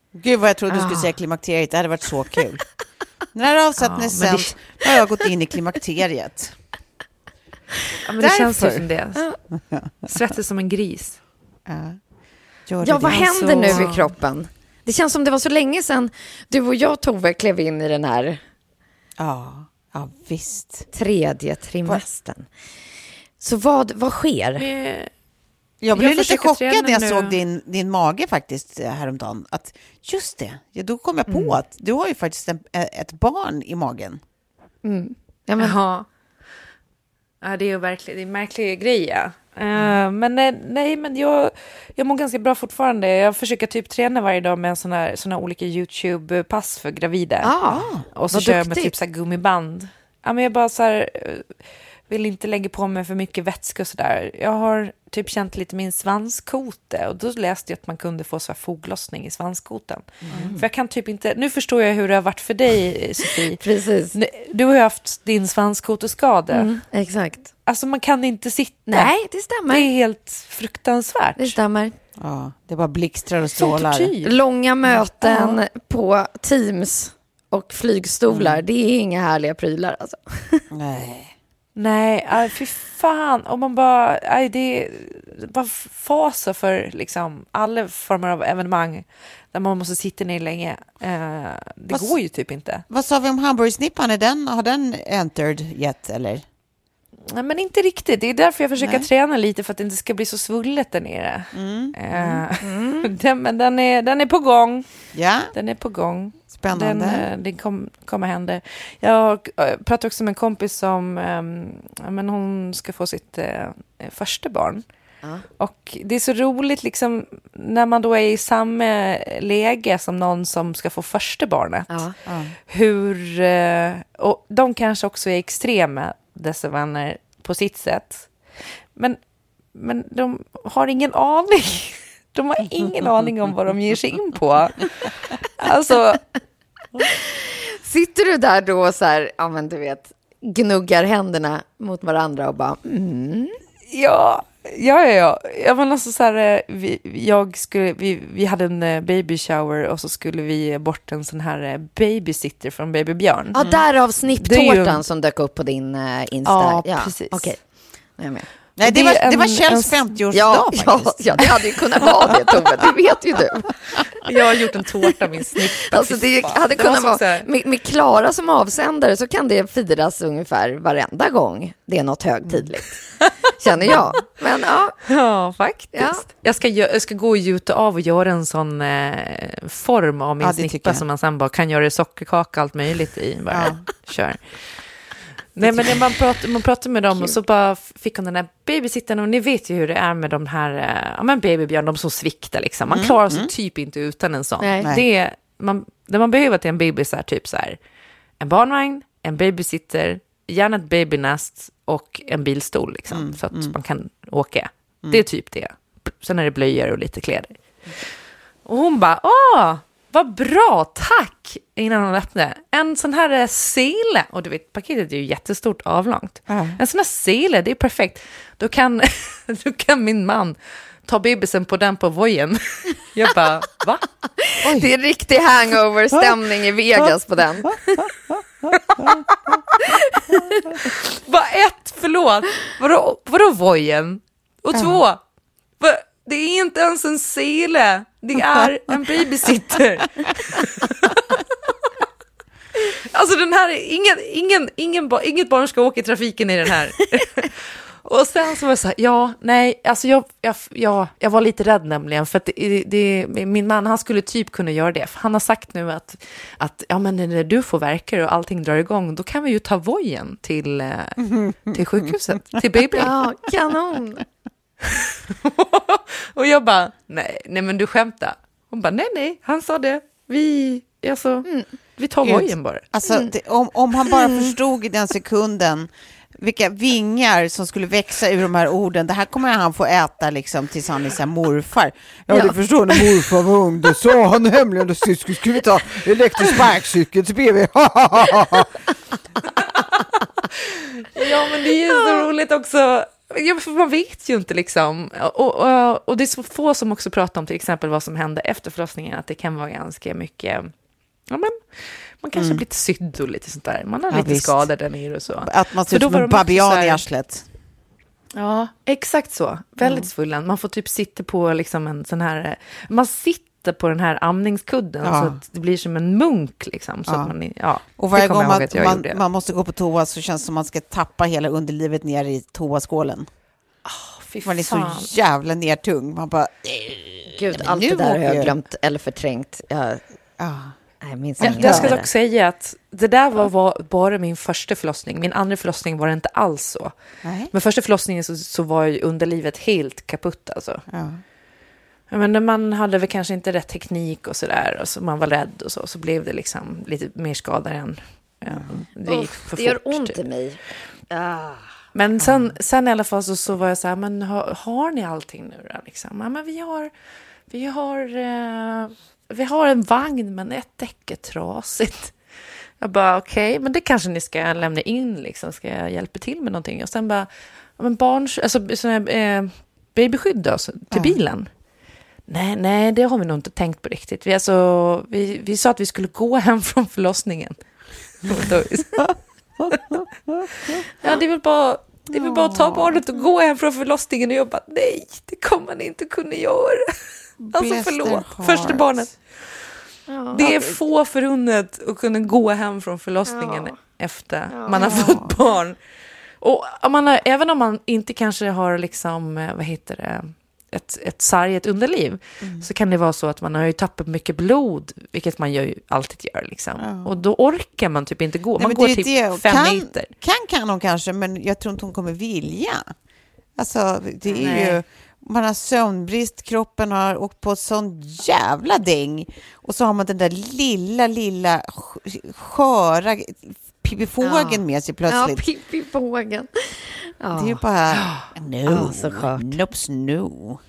S2: Gud vad jag trodde du skulle
S3: Ah.
S2: säga klimakteriet, det hade varit så kul. När avsättningen
S3: Ja,
S2: är
S3: men det-
S2: har jag gått in i klimakteriet.
S3: Ja, men det känns ju som det. Svettig som en gris.
S2: Ja,
S1: Ja, vad händer
S3: Alltså-
S1: nu i kroppen? Det känns som det var så länge sedan du och jag, Tove, klev in i den här
S2: Ja, ja visst.
S1: tredje trimestern. Så vad, vad sker?
S3: Eh,
S2: Jag blev
S3: Jag
S2: lite chockad när jag
S3: nu.
S2: såg din, din mage faktiskt eh, häromdagen. Att just det, ja, då kom jag på
S3: Mm.
S2: att du har ju faktiskt en, eh, ett barn i magen.
S1: Ja, men,
S3: Jaha. Ja, det är ju verkligen det är en märklig grej. Ja. Eh, men nej, men jag, jag mår ganska bra fortfarande. Jag försöker typ träna varje dag med såna, här, såna olika YouTube-pass för gravida.
S1: Ah,
S3: och så kör jag med
S1: duktigt.
S3: typ så här gummiband. Ja, men jag bara så här, vill inte lägga på mig för mycket vätska och sådär. Jag har typ känt lite min svanskote och då läste jag att man kunde få så här foglossning i svanskoten.
S1: Mm.
S3: För jag kan typ inte, nu förstår jag hur det har varit för dig Sofie. *laughs*
S1: Precis.
S3: Du har ju haft din svanskoteskada.
S1: Mm, exakt.
S3: Alltså man kan inte sitta.
S1: Nej, det
S3: Det
S1: stämmer.
S3: är helt fruktansvärt.
S1: Det stämmer.
S2: Ja, det bara blixtrar och strålar.
S1: Långa möten på Teams och flygstolar, det är inga härliga prylar alltså. *laughs*
S2: Nej.
S3: Nej, aj, fy fan. Och man bara, aj, det är bara faser för liksom alla former av evenemang där man måste sitta ner länge. Eh, det
S2: Vad
S3: går ju typ inte.
S2: Vad sa vi om hamburgersnippan? Är den, har den entered yet eller?
S3: Nej, men inte riktigt. Det är därför jag försöker
S2: Nej.
S3: träna lite för att det inte ska bli så svullet där nere.
S2: Mm.
S3: Eh, *laughs* den, men den är, den är på gång.
S2: Ja,
S3: Den är på gång.
S2: Spännande.
S3: Den, eh, det kom, kommer hända. Jag eh, pratade också med en kompis som ehm, men hon ska få sitt eh, första barn.
S1: Ja.
S3: Och det är så roligt liksom, när man då är i samma läge som någon som ska få första barnet.
S1: Ja.
S2: Ja.
S3: Hur, och de kanske också är extrema, dessa vänner, på sitt sätt. Men, men de har ingen aning. De har ingen aning om vad de ger sig in på. *laughs* Alltså,
S1: Sitter du där då och så här, ja men du vet, gnuggar händerna mot varandra och bara mm.
S3: Ja, ja, ja. ja. Jag var alltså så här, eh, vi, jag skulle, vi, vi hade en eh, baby shower och så skulle vi bort en sån här eh, babysitter från Baby Björn.
S1: Ja, därav snipptårtan
S3: ju-
S1: som dök upp på din Insta.
S3: Ja, precis.
S1: Okej, nu är jag med.
S2: Nej, det,
S3: det
S2: var, det var
S3: en-
S2: Kjells
S3: en-
S2: 50-årsdag
S1: Ja, ja, ja, det hade ju kunnat vara det Tove, det vet ju du. *laughs*
S3: Jag har gjort en tårta med en snippa.
S1: Alltså det hade
S3: Det
S1: kunnat vara,
S3: här-
S1: med, med Klara som avsändare så kan det firas ungefär varenda gång det är något högtidligt. Känner jag. *laughs* Men ja,
S3: Ja, faktiskt.
S1: Ja.
S3: Jag, ska, jag ska gå och gjuta av och göra en sån eh, form av min
S2: Ja, det tycker
S3: snippa
S2: jag.
S3: som man sen bara kan göra sockerkaka allt möjligt i. Bara
S2: Ja.
S3: kör. Nej, men när man pratar, man pratar med dem och så bara fick hon den där babysittaren och ni vet ju hur det är med de här, eh, ja men babybjörn, de som sviktar liksom. Man klarar sig typ inte utan en sån.
S1: Nej.
S3: Det, man, det man behöver till en bebis är typ så här, en barnvagn, en babysitter, gärna ett babynest och en bilstol liksom, så att man kan åka. Det är typ det. Sen är det blöjor och lite kläder. Och hon bara, åh, vad bra, tack! Innan hon öppnade. En sån här eh, sele, och du vet, paketet är ju jättestort avlångt.
S2: Ja.
S3: En sån här sele, det är perfekt. Då kan, *laughs* då kan min man ta bebisen på den på vojen. *laughs* Jag bara, va?
S1: det är riktig hangover-stämning i Vegas på den. *laughs*
S3: Bara ett, förlåt. Vadå, vadå vojen? Och två, det är inte ens en sele. Det är *laughs* en babysitter. *laughs* alltså den här, är- ingen, ingen, ingen, inget barn ska åka i trafiken i den här. *laughs* Och sen så var jag så här, ja, nej, alltså jag, jag, jag, jag var lite rädd nämligen, för att det, det, min man, han skulle typ kunna göra det, för han har sagt nu att, att ja, men när du får verkar och allting drar igång, då kan vi ju ta vojen till, eh, till sjukhuset, till baby.
S1: Ja, kanon. *laughs*
S3: och jag bara, nej, nej men du skämtar. Hon bara, nej, nej, han sa det, vi, alltså, vi tar vojen bara.
S2: Alltså, det, om, om han bara förstod i den sekunden vilka vingar som skulle växa ur de här orden. Det här kommer han få äta liksom tills han är så morfar. Ja,
S1: Ja.
S2: du förstår när morfar var ung, då sa han nämligen att vi skulle skulle vi ta elektrisk sparkcykel till BB. *laughs*
S3: Ja, men det är ju så roligt också. Ja, för man vet ju inte liksom. Och, och, och det är så få som också pratar om till exempel vad som hände efter förlossningen, att det kan vara ganska mycket, ja men, man kanske blir lite sydd och lite sånt där. Man har
S2: Ja,
S3: lite
S2: visst.
S3: skador där nere och så.
S2: Att man ser ut som en babian i arslet.
S3: Ja, exakt så. Väldigt svullen. Man får typ sitta på liksom en sån här, man sitter på den här amningskudden
S2: Ja.
S3: så att det blir som en munk liksom. Så
S2: Ja.
S3: att man, ja,
S2: Och varje gång man, man, man måste gå på toa så känns det som man ska tappa hela underlivet ner i toaskålen.
S3: Fy
S2: Man är så jävla nertung. Man bara...
S1: Gud,
S2: men
S1: allt
S2: nu
S1: det där har jag glömt eller förträngt. Jag,
S2: Ah.
S1: Nej, jag
S3: jag ska dock säga att det där var, var bara min första förlossning. Min andra förlossning var det inte alls så.
S2: Nej.
S3: Men första förlossningen så, så var ju underlivet helt kaputt alltså.
S2: Ja.
S3: Ja, Men man hade väl kanske inte rätt teknik och sådär. Och så man var rädd och så. Så blev det liksom lite mer skada än... Ja, det gick för
S1: Det gör
S3: fort,
S1: ont
S3: typ.
S1: i mig. Ah.
S3: Men sen, sen i alla fall så, så var jag så här, men har, har ni allting nu då? Liksom? Ja, men vi har, vi har, eh, vi har en vagn men ett däck är trasigt. Jag bara okej, men det kanske ni ska lämna in liksom, ska jag hjälpa till med någonting? Och sen bara, ja, men barns, alltså sån här, eh, babyskydd då, så, till bilen. Nej, nej, det har vi nog inte tänkt på riktigt. Vi, alltså, vi, vi sa att vi skulle gå hem *laughs* från förlossningen. *laughs* Ja, det är väl bara, det är väl bara att ta barnet och gå hem från förlossningen. Och jag bara, nej, det kommer man inte kunna göra. Alltså förlåt, första barnet. Det är få förunnat att kunna gå hem från förlossningen
S1: Ja.
S3: efter man har fått barn. Och man har, även om man inte kanske har liksom, eh, vad heter det, ett, ett sargat underliv,
S2: Mm.
S3: så kan det vara så att man har ju tappat mycket blod, vilket man ju alltid gör. Liksom. Och då orkar man typ inte gå.
S2: Nej,
S3: man går typ
S2: det.
S3: fem
S2: kan,
S3: meter.
S2: Kan kan hon kanske, men jag tror inte hon kommer vilja. Alltså, det är
S3: Nej.
S2: ju... Man har sömnbrist, kroppen har åkt på sån jävla däng. Och så har man den där lilla, lilla sk- sköra pippifågeln
S1: Ja.
S2: med sig
S1: Ja,
S2: plötsligt.
S1: Pippi Bågen. Ja.
S2: Det är ju bara... *gasps* No,
S1: Ja, så skönt.
S2: Nops, no.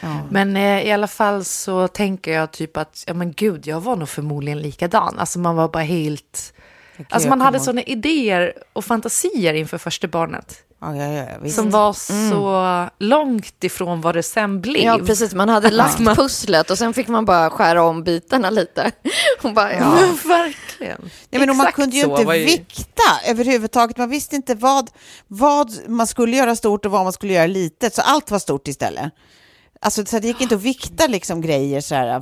S2: Ja.
S3: Men eh, i alla fall så tänker jag typ att, ja men gud, jag var nog förmodligen likadan. Alltså man var bara helt... Alltså man hade sådana idéer och fantasier inför första barnet.
S2: Ja, ja, ja, visst.
S3: Som var så långt ifrån vad det sen blev.
S1: Ja, precis. Man hade lagt pusslet och sen fick man bara skära om bitarna lite. *laughs* Och bara, ja.
S3: Ja, verkligen.
S2: Nej, men man kunde ju
S3: så
S2: inte
S3: ju-
S2: vikta överhuvudtaget. Man visste inte vad, vad man skulle göra stort och vad man skulle göra litet, så allt var stort istället. Alltså, så det gick inte att vikta liksom grejer så här.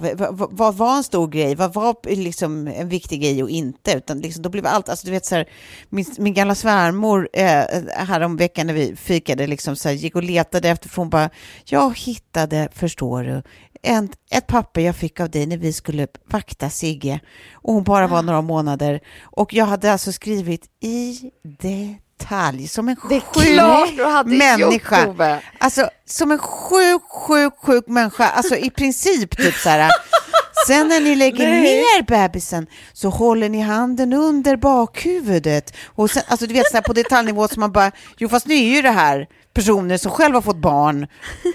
S2: Vad var en stor grej? Vad var liksom en viktig grej och inte? Utan liksom, då blev allt, alltså du vet så här, min, min gamla svärmor eh, häromveckan när vi fikade liksom så här, gick och letade efter, för hon bara, jag hittade, förstår du, en, ett papper jag fick av dig när vi skulle vakta Sigge. Och hon bara var några månader. Och jag hade alltså skrivit i det detalj, som en
S1: Det är
S2: sjuk
S1: klart du hade
S2: människa.
S1: gjort, Ove.
S2: Alltså som en sjuk, sjuk, sjuk människa. Alltså i princip typ så här. Sen när ni lägger ner bebisen så håller ni handen under bakhuvudet. Och sen, alltså du vet så här på detaljnivå som man bara, jo fast nu är ju det här personer som själva har fått barn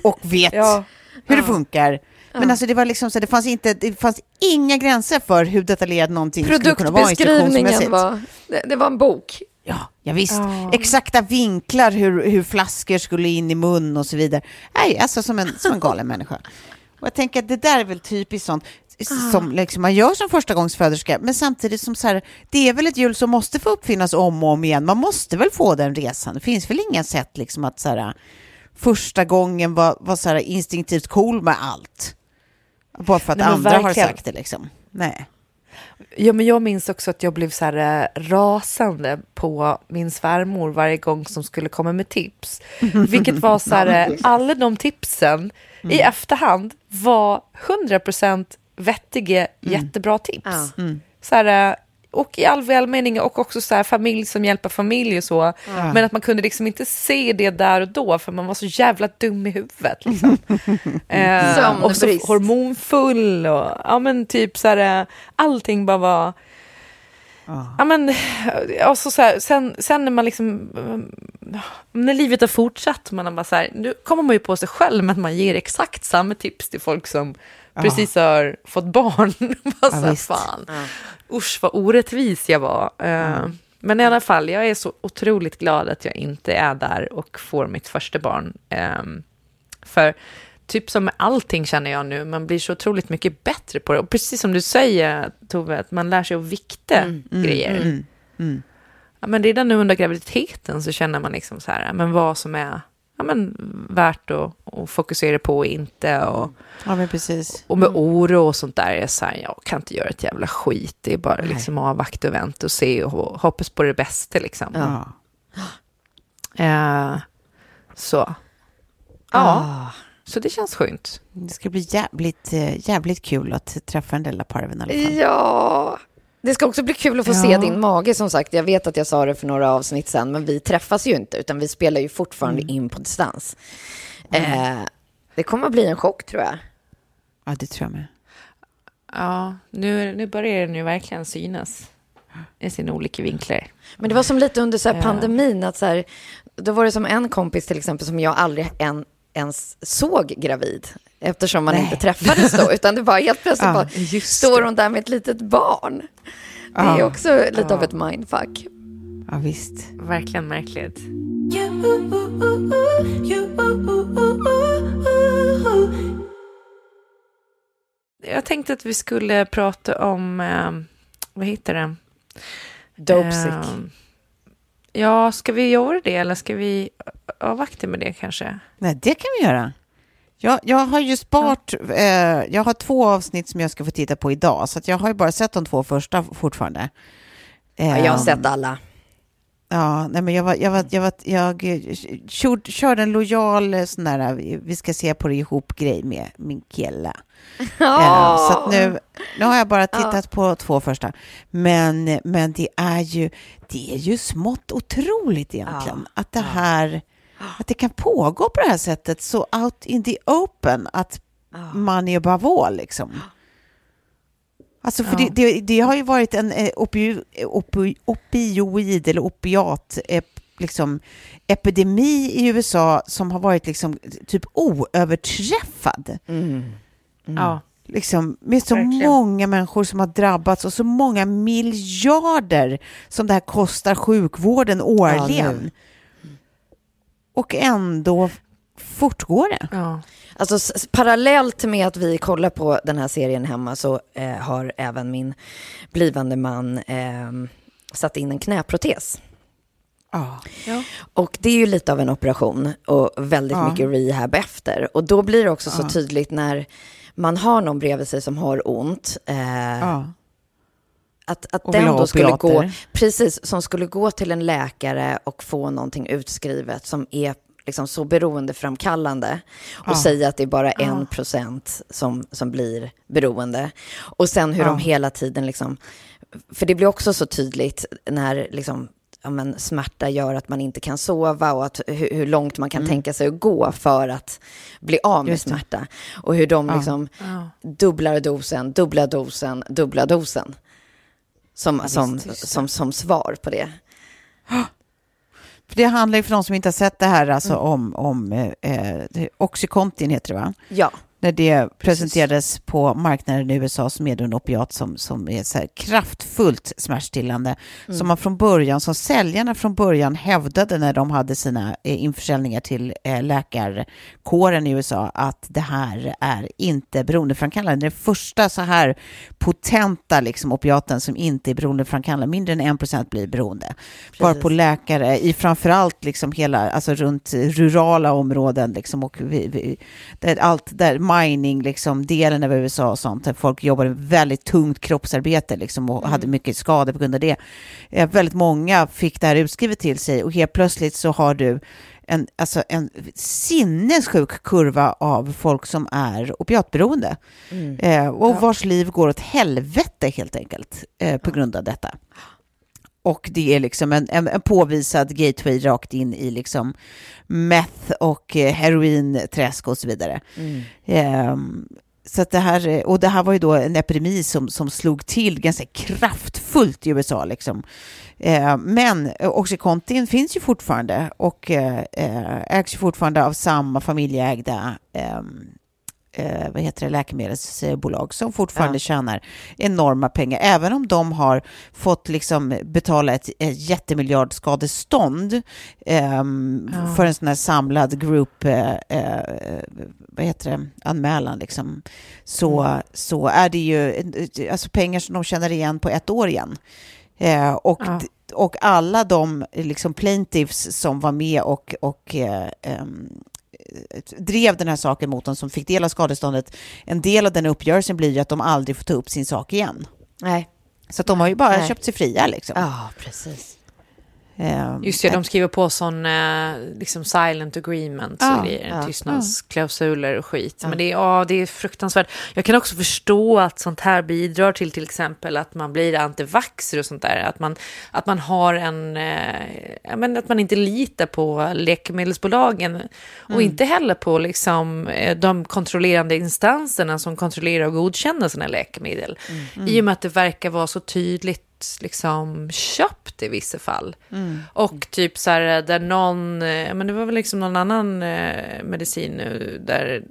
S2: och vet
S3: Ja.
S2: hur det funkar. Men alltså det var liksom så, det fanns, inte, det fanns inga gränser för hur detaljerad någonting skulle kunna vara
S1: Produktbeskrivningen var, det, det var en bok.
S2: Ja, ja visst. Exakta vinklar, hur, hur flaskor skulle in i mun och så vidare. Nej, alltså som en, som en galen människa. Och jag tänker att det där är väl typiskt sånt som liksom man gör som förstagångsföderska, men samtidigt som så här, det är väl ett hjul som måste få uppfinnas om och om igen. Man måste väl få den resan. Det finns väl inga sätt liksom att så här, första gången var, var så här instinktivt cool med allt. Bara för att
S3: Nej,
S2: andra har
S3: verkligen.
S2: sagt det liksom. Nej.
S3: Ja, men jag minns också att jag blev så här eh, rasande på min svärmor varje gång som skulle komma med tips. *laughs* Vilket var så här, eh, alla de tipsen i efterhand var 100% vettiga, jättebra tips.
S1: Ja.
S3: Så här, eh, och i all välmening och också så här, familj som hjälper familj och så. Men att man kunde liksom inte se det där och då för man var så jävla dum i huvudet. Liksom. *laughs* eh, och så hormonfull och ja men typ så här, eh, allting bara var Ja, men, och så så här, sen, sen när man liksom, eh, när livet har fortsatt, man har bara så här, nu kommer man ju på sig själv med att man ger exakt samma tips till folk som precis har fått barn. *laughs* här,
S2: visst.
S3: fan, usch vad orättvis jag var. Eh, Men i alla fall, jag är så otroligt glad att jag inte är där och får mitt första barn. Ehm, för typ som med allting känner jag nu, man blir så otroligt mycket bättre på det. Och precis som du säger, Tove, att man lär sig att vikta grejer. Ja, men redan nu under graviditeten så känner man liksom så här, men vad som är ja, men värt att, att fokusera på och inte. Och,
S2: Ja, men precis.
S3: och med oro och sånt där, är så här, jag kan inte göra ett jävla skit. Det är bara liksom avvakta och vänta och se och hoppas på det bästa liksom.
S2: Ja.
S3: Eh, så. Ja.
S1: Ah.
S3: Så det känns skönt.
S2: Det ska bli jävligt, eh, jävligt kul att träffa där lilla parven i alla fall.
S1: Ja, det ska också bli kul att få
S2: Ja.
S1: se din mage som sagt. Jag vet att jag sa det för några avsnitt sen, men vi träffas ju inte, utan vi spelar ju fortfarande
S2: Mm.
S1: in på distans. Eh, det kommer att bli en chock tror jag.
S2: Ja, det tror jag med.
S3: Ja, nu, nu börjar den ju verkligen synas i sina olika vinklar.
S1: Men det var som lite under så pandemin, att så här, då var det som en kompis till exempel som jag aldrig än, ens såg gravid. Eftersom man
S2: Nej.
S1: inte träffades då, utan det var helt plötsligt *laughs*
S2: Ja,
S1: bara, står hon där med ett litet barn. Det är
S2: Ja.
S1: också lite av ett mindfuck.
S2: Ja, visst.
S3: Verkligen märkligt. Jag tänkte att vi skulle prata om, eh, vad heter det?
S1: Dopesick.
S3: Eh, ja, ska vi göra det eller ska vi avvakta med det kanske?
S2: Nej, det kan vi göra. Jag, jag har ju sparat, eh, jag har två avsnitt som jag ska få titta på idag, så att jag har ju bara sett de två första fortfarande.
S1: Ja, jag har
S2: Ehm,
S1: sett alla.
S2: Ja, nej men jag var, jag var, jag var, jag eh, körde, körde en lojal eh, sån där, eh, vi ska se på det ihop-grej med min kille. *laughs* Eh, Så att nu, nu har jag bara tittat på två första. Men, men det är ju, det är ju smått otroligt egentligen att det här, att det kan pågå på det här sättet så out in the open att man är all liksom. Alltså för det, det, det har ju varit en eh, opi, opi, opioid eller opiat liksom, epidemi i USA som har varit liksom typ oöverträffad.
S3: Ja,
S2: Liksom, med så
S3: Verkligen.
S2: många människor som har drabbats och så många miljarder som det här kostar sjukvården årligen. Och ändå fortgår det.
S3: ja.
S1: Alltså parallellt med att vi kollar på den här serien hemma så eh, har även min blivande man eh, satt in en knäprotes.
S2: Ja.
S1: Och det är ju lite av en operation och väldigt
S2: Ja.
S1: mycket rehab efter. Och då blir det också så tydligt när man har någon bredvid sig som har ont. Eh,
S2: Ja.
S1: Att, att den då skulle gå, precis, som skulle gå till en läkare och få någonting utskrivet som är liksom så beroendeframkallande och
S2: Ja.
S1: säga att det är bara en procent som, som blir beroende. Och sen hur
S2: Ja.
S1: de hela tiden liksom, för det blir också så tydligt när liksom, ja, men smärta gör att man inte kan sova och att, hur, hur långt man kan tänka sig att gå för att bli av med
S2: Mm.
S1: Smärta. Och hur de
S2: Ja.
S1: liksom
S3: ja.
S1: dubblar dosen, dubbla dosen, dubbla dosen. Som, som, som, som svar på det.
S2: För det handlar ju för de som inte har sett det här alltså
S1: Mm.
S2: om, om eh, eh, Oxycontin heter det va?
S1: Ja,
S2: När det presenterades på marknaden i USA som är en opiat som, som är så kraftfullt smärtstillande.
S1: Mm.
S2: Som man från början, som säljarna från början hävdade när de hade sina eh, införsäljningar till eh, läkarkåren i USA att det här är inte beroendeframkallande. Det är första så här potenta liksom, opiaten som inte är beroendeframkallande. Mindre än 1% blir beroende. Varpå läkare i framförallt liksom hela, alltså runt rurala områden liksom och vi, vi, där allt där mining liksom delen av USA och sånt där folk jobbade med väldigt tungt kroppsarbete liksom och hade mycket skador på grund av det. Eh, väldigt många fick det här utskrivet till sig och helt plötsligt så har du en, alltså en sinnessjuk kurva av folk som är opiatberoende. Eh, och vars liv går åt helvete helt enkelt eh, på grund av detta. Och det är liksom en, en, en påvisad gateway rakt in i liksom meth och eh, herointräsk och så vidare. Ehm, så att det här, och det här var ju då en epidemi som, som slog till ganska kraftfullt i USA. Liksom. Eh, men eh, Oxycontin finns ju fortfarande och eh, eh, ägs ju fortfarande av samma familjeägda ehm, eh, vad heter det, läkemedelsbolag som fortfarande
S1: Ja.
S2: tjänar enorma pengar. Även om de har fått liksom betala ett, ett jättemiljardskadestånd ehm, för en sån här samlad group, eh, eh, vad heter det, anmälan liksom. Så, så är det ju eh, alltså pengar som de tjänar igen på ett år igen. Eh, och,
S3: Ja.
S2: och alla de liksom plaintiffs som var med och, och eh, ehm, drev den här saken mot dem som fick del av skadeståndet, en del av den uppgörelsen blir ju att de aldrig får ta upp sin sak igen.
S1: nej.
S2: Så de har ju bara
S1: Nej.
S2: köpt sig fria liksom.
S1: Ja, precis.
S2: Eh,
S3: Just det, de skriver på sån eh, liksom silent agreement,
S2: Ja,
S3: är
S2: ja,
S3: tystnadsklausuler och skit. Men det är, ja, det är fruktansvärt. Jag kan också förstå att sånt här bidrar till till exempel att man blir antivaxer och sånt där. Att man, att man har en, eh, ja, men att man inte litar på läkemedelsbolagen och inte heller på liksom, eh, de kontrollerande instanserna som kontrollerar och godkänner här läkemedel. I och med att det verkar vara så tydligt liksom köpt i vissa fall. Och typ så här där någon, eh, men det var väl liksom någon annan eh, medicin nu där,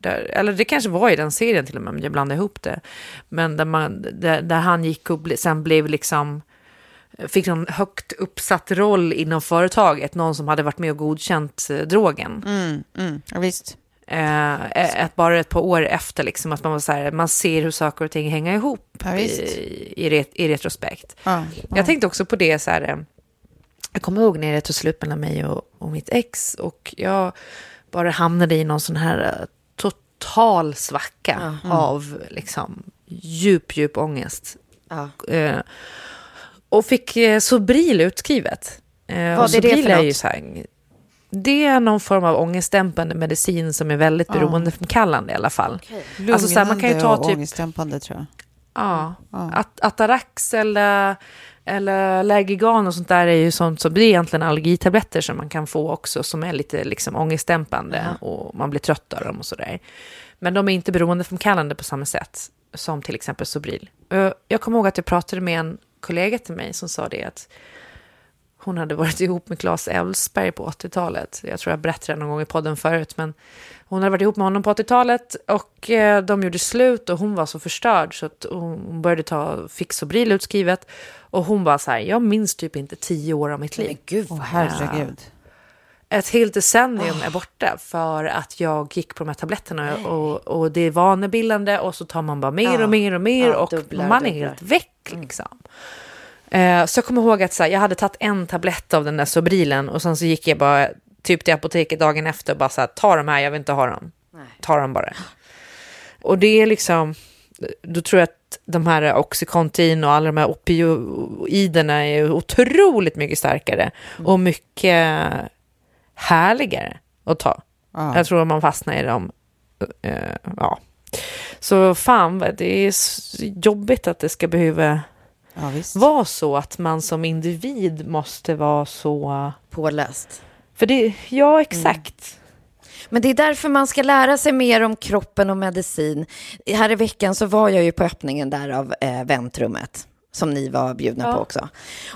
S3: där, eller det kanske var i den serien till och med, men jag blandade ihop det. Men där, man, där, där han gick och ble, sen blev liksom, fick någon högt uppsatt roll inom företaget, någon som hade varit med och godkänt eh, drogen.
S2: Mm, mm, ja, visst.
S3: Eh, ett, bara ett par år efter, liksom, att man, var så här, man ser hur saker och ting hänger ihop
S2: Ja,
S3: i, i, ret, i retrospekt.
S2: Ja, ja.
S3: Jag tänkte också på det så här, eh, jag kommer ihåg när det tog slut mellan mig och, och mitt ex och jag bara hamnade i någon sån här eh, total svacka av liksom djup, djup ångest. Eh, och fick eh, Sobril utskrivet. Eh,
S1: Vad
S3: och
S1: är det för
S3: Sobril är ju
S1: något?
S3: så här, det är någon form av ångestdämpande medicin som är väldigt beroendeframkallande i alla fall. Alltså så här, man kan ju
S2: Lugnande
S3: ta
S2: och
S3: typ
S2: ångestdämpande tror jag.
S3: Ja, At Atarax eller, eller Lergigan och sånt där är ju sånt som, det är egentligen allergitabletter som man kan få också som är lite liksom ångestdämpande och man blir trött av dem och sådär. Men de är inte beroendeframkallande på samma sätt som till exempel Sobril. Jag kommer ihåg att jag pratade med en kollega till mig som sa det att hon hade varit ihop med Claes Elfsberg på 80-talet. Jag tror jag berättade det någon gång i podden förut, men hon hade varit ihop med honom på 80-talet och eh, de gjorde slut och hon var så förstörd så att hon började ta Fix och Bril utskrivet och hon var så här, jag minns typ inte tio år av mitt liv.
S1: Men gud,
S2: Åh, herregud.
S3: Ett helt decennium är borta för att jag gick på de här tabletterna och, och det är vanebildande och så tar man bara mer och mer och mer
S1: Ja,
S3: och
S1: dubblar,
S3: man är
S1: dubblar.
S3: helt väck liksom. Eh, så jag kommer ihåg att så här, jag hade tagit en tablett av den där Sobrilen och sen så gick jag bara typ till apoteket dagen efter och bara så här, ta de här, jag vill inte ha dem. Ta dem bara. Och det är liksom, då tror jag att de här Oxycontin och alla de här opioiderna är otroligt mycket starkare och mycket härligare att ta.
S2: Ja.
S3: Jag tror att man fastnar i dem. Eh, ja. Så fan, det är jobbigt att det ska behöva
S2: Ja,
S3: vara så att man som individ måste vara så...
S1: Påläst.
S3: För det, ja exakt.
S1: Men det är därför man ska lära sig mer om kroppen och medicin. Här i veckan så var jag ju på öppningen där av eh, väntrummet. Som ni var bjudna på också.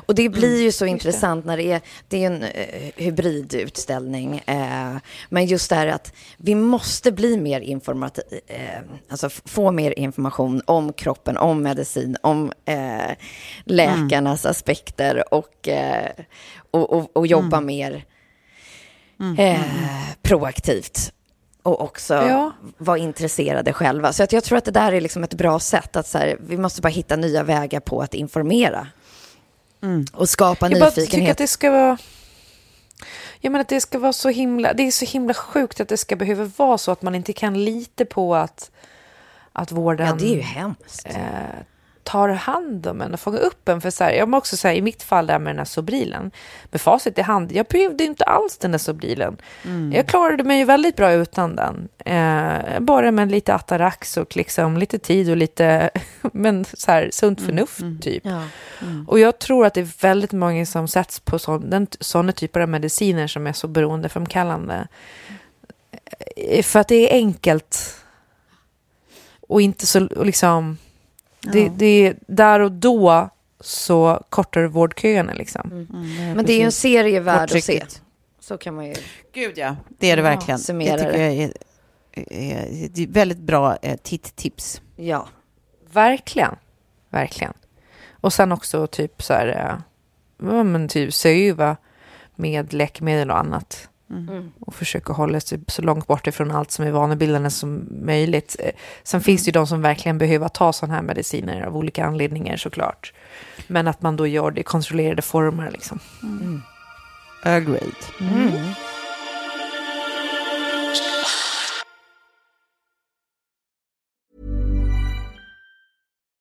S1: Och det blir ju så intressant när det är, det är en eh, hybridutställning. Eh, men just det här att vi måste bli mer informativ, eh, alltså få mer information om kroppen, om medicin, om läkarnas aspekter och, och, och, och jobba mer eh, proaktivt. Och också
S3: Ja.
S1: vara intresserade själva. Så att jag tror att det där är liksom ett bra sätt. att så här, Vi måste bara hitta nya vägar på att informera. Och skapa
S3: Jag bara tycker
S1: nyfikenhet.
S3: att det ska vara... Jag menar att det ska vara så himla... Det är så himla sjukt att det ska behöva vara så att man inte kan lita på att, att vården...
S1: Ja, det är ju hemskt.
S3: eh, tar hand om en och fångar upp en. För så här, jag må också säga, i mitt fall där med den här Sobrilen, med facit i hand, jag behövde inte alls den där Sobrilen. Jag klarade mig ju väldigt bra utan den. Eh, bara med lite Atarax och liksom lite tid och lite, *laughs* men så här, sunt förnuft typ.
S1: Ja.
S3: Och jag tror att det är väldigt många som sätts på sån, sådana typer av mediciner som är så beroendeframkallande. Eh, För att det är enkelt. Och inte så och liksom... Det, det är där och då så kortar vårdköerna liksom.
S1: Men det är ju en serie värd att se. Så kan man ju...
S2: Gud ja, det är det verkligen. det
S1: summera
S2: tycker
S1: det.
S2: jag är, är, det är väldigt bra eh, titt-tips.
S1: Ja.
S3: Verkligen. Verkligen. Och sen också typ så här... eh, Ja, men typ söva med läkemedel och annat. Och försöka hålla sig så långt bort ifrån allt som är vanebildande som möjligt. Eh, Sen finns det ju de som verkligen behöver ta sådana här mediciner av olika anledningar såklart. Men att man då gör det i kontrollerade former liksom.
S2: Agreed.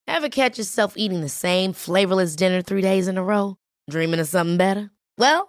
S7: Ever catch yourself eating the same flavorless dinner three days in a row? Dreaming of something better? Well,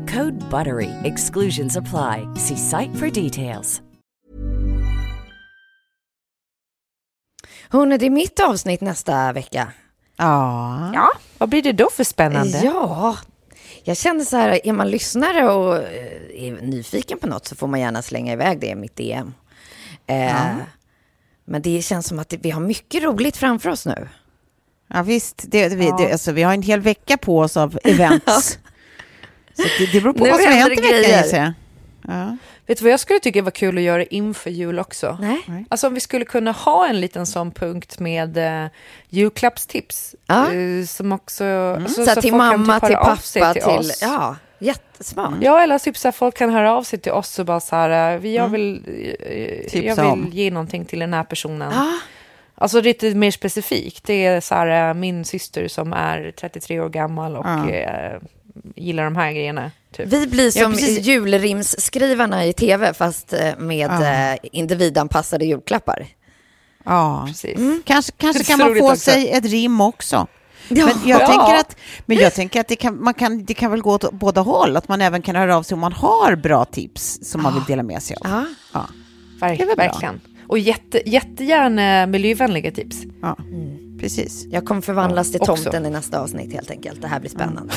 S6: Code BUTTERY. Exclusions apply. See site for details.
S1: Hörni, det är mitt avsnitt nästa vecka.
S2: Ja.
S3: Ja, vad blir det då för spännande?
S1: Ja, jag känner så här, är man lyssnare och eh, är nyfiken på något så får man gärna slänga iväg det i mitt DM. Eh, Men det känns som att vi har mycket roligt framför oss nu.
S2: Ja, visst. Det, vi, det, alltså, vi har en hel vecka på oss av events. *laughs* *laughs* Så det, det beror på
S1: Nu
S2: vad som har
S1: händer
S2: hänt i
S1: det
S2: veckan,
S1: grejer.
S2: jag. Ja.
S3: Vet du vad jag skulle tycka var kul att göra inför jul också?
S1: Nej.
S3: Alltså om vi skulle kunna ha en liten sån punkt med uh, julklappstips.
S1: Ja.
S3: eh, som också... Alltså,
S1: så här, till mamma,
S3: typ
S1: till pappa,
S3: till,
S1: till...
S3: oss.
S1: Ja, jättesmart.
S3: Ja, eller typ så här, folk kan höra av sig till oss och bara så här, eh, jag vill, eh,
S2: Tipsa
S3: jag vill
S2: om.
S3: ge någonting till den här personen.
S1: Ja.
S3: Alltså lite mer specifikt. Det är så här, min syster som är 33 år gammal och
S2: Ja.
S3: eh, gillar de här grejerna. Typ.
S1: Vi blir
S2: Ja,
S1: som
S2: precis.
S1: julrimsskrivarna i tv, fast eh, med
S2: Ja.
S1: eh, individanpassade julklappar.
S2: Ja.
S3: Precis.
S2: Kanske, kanske
S3: är
S2: kan man få
S3: också.
S2: sig ett rim också.
S1: Ja.
S2: Men jag
S3: Ja.
S2: tänker att, men jag tänker att det, kan, man kan, det kan väl gå åt båda håll, att man även kan höra av sig om man har bra tips som man vill dela med sig av.
S1: Ja.
S2: Ja.
S3: Verk, verkligen. Och jätte, jättegärna miljövänliga tips.
S2: Ja. Precis.
S1: Jag kommer förvandlas till
S3: Också.
S1: tomten i nästa avsnitt helt enkelt. Det här blir spännande.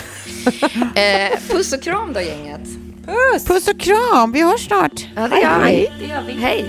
S1: *laughs* eh, puss och kram då gänget.
S2: Puss och kram, vi hörs snart.
S1: Ja, det gör vi. Hej.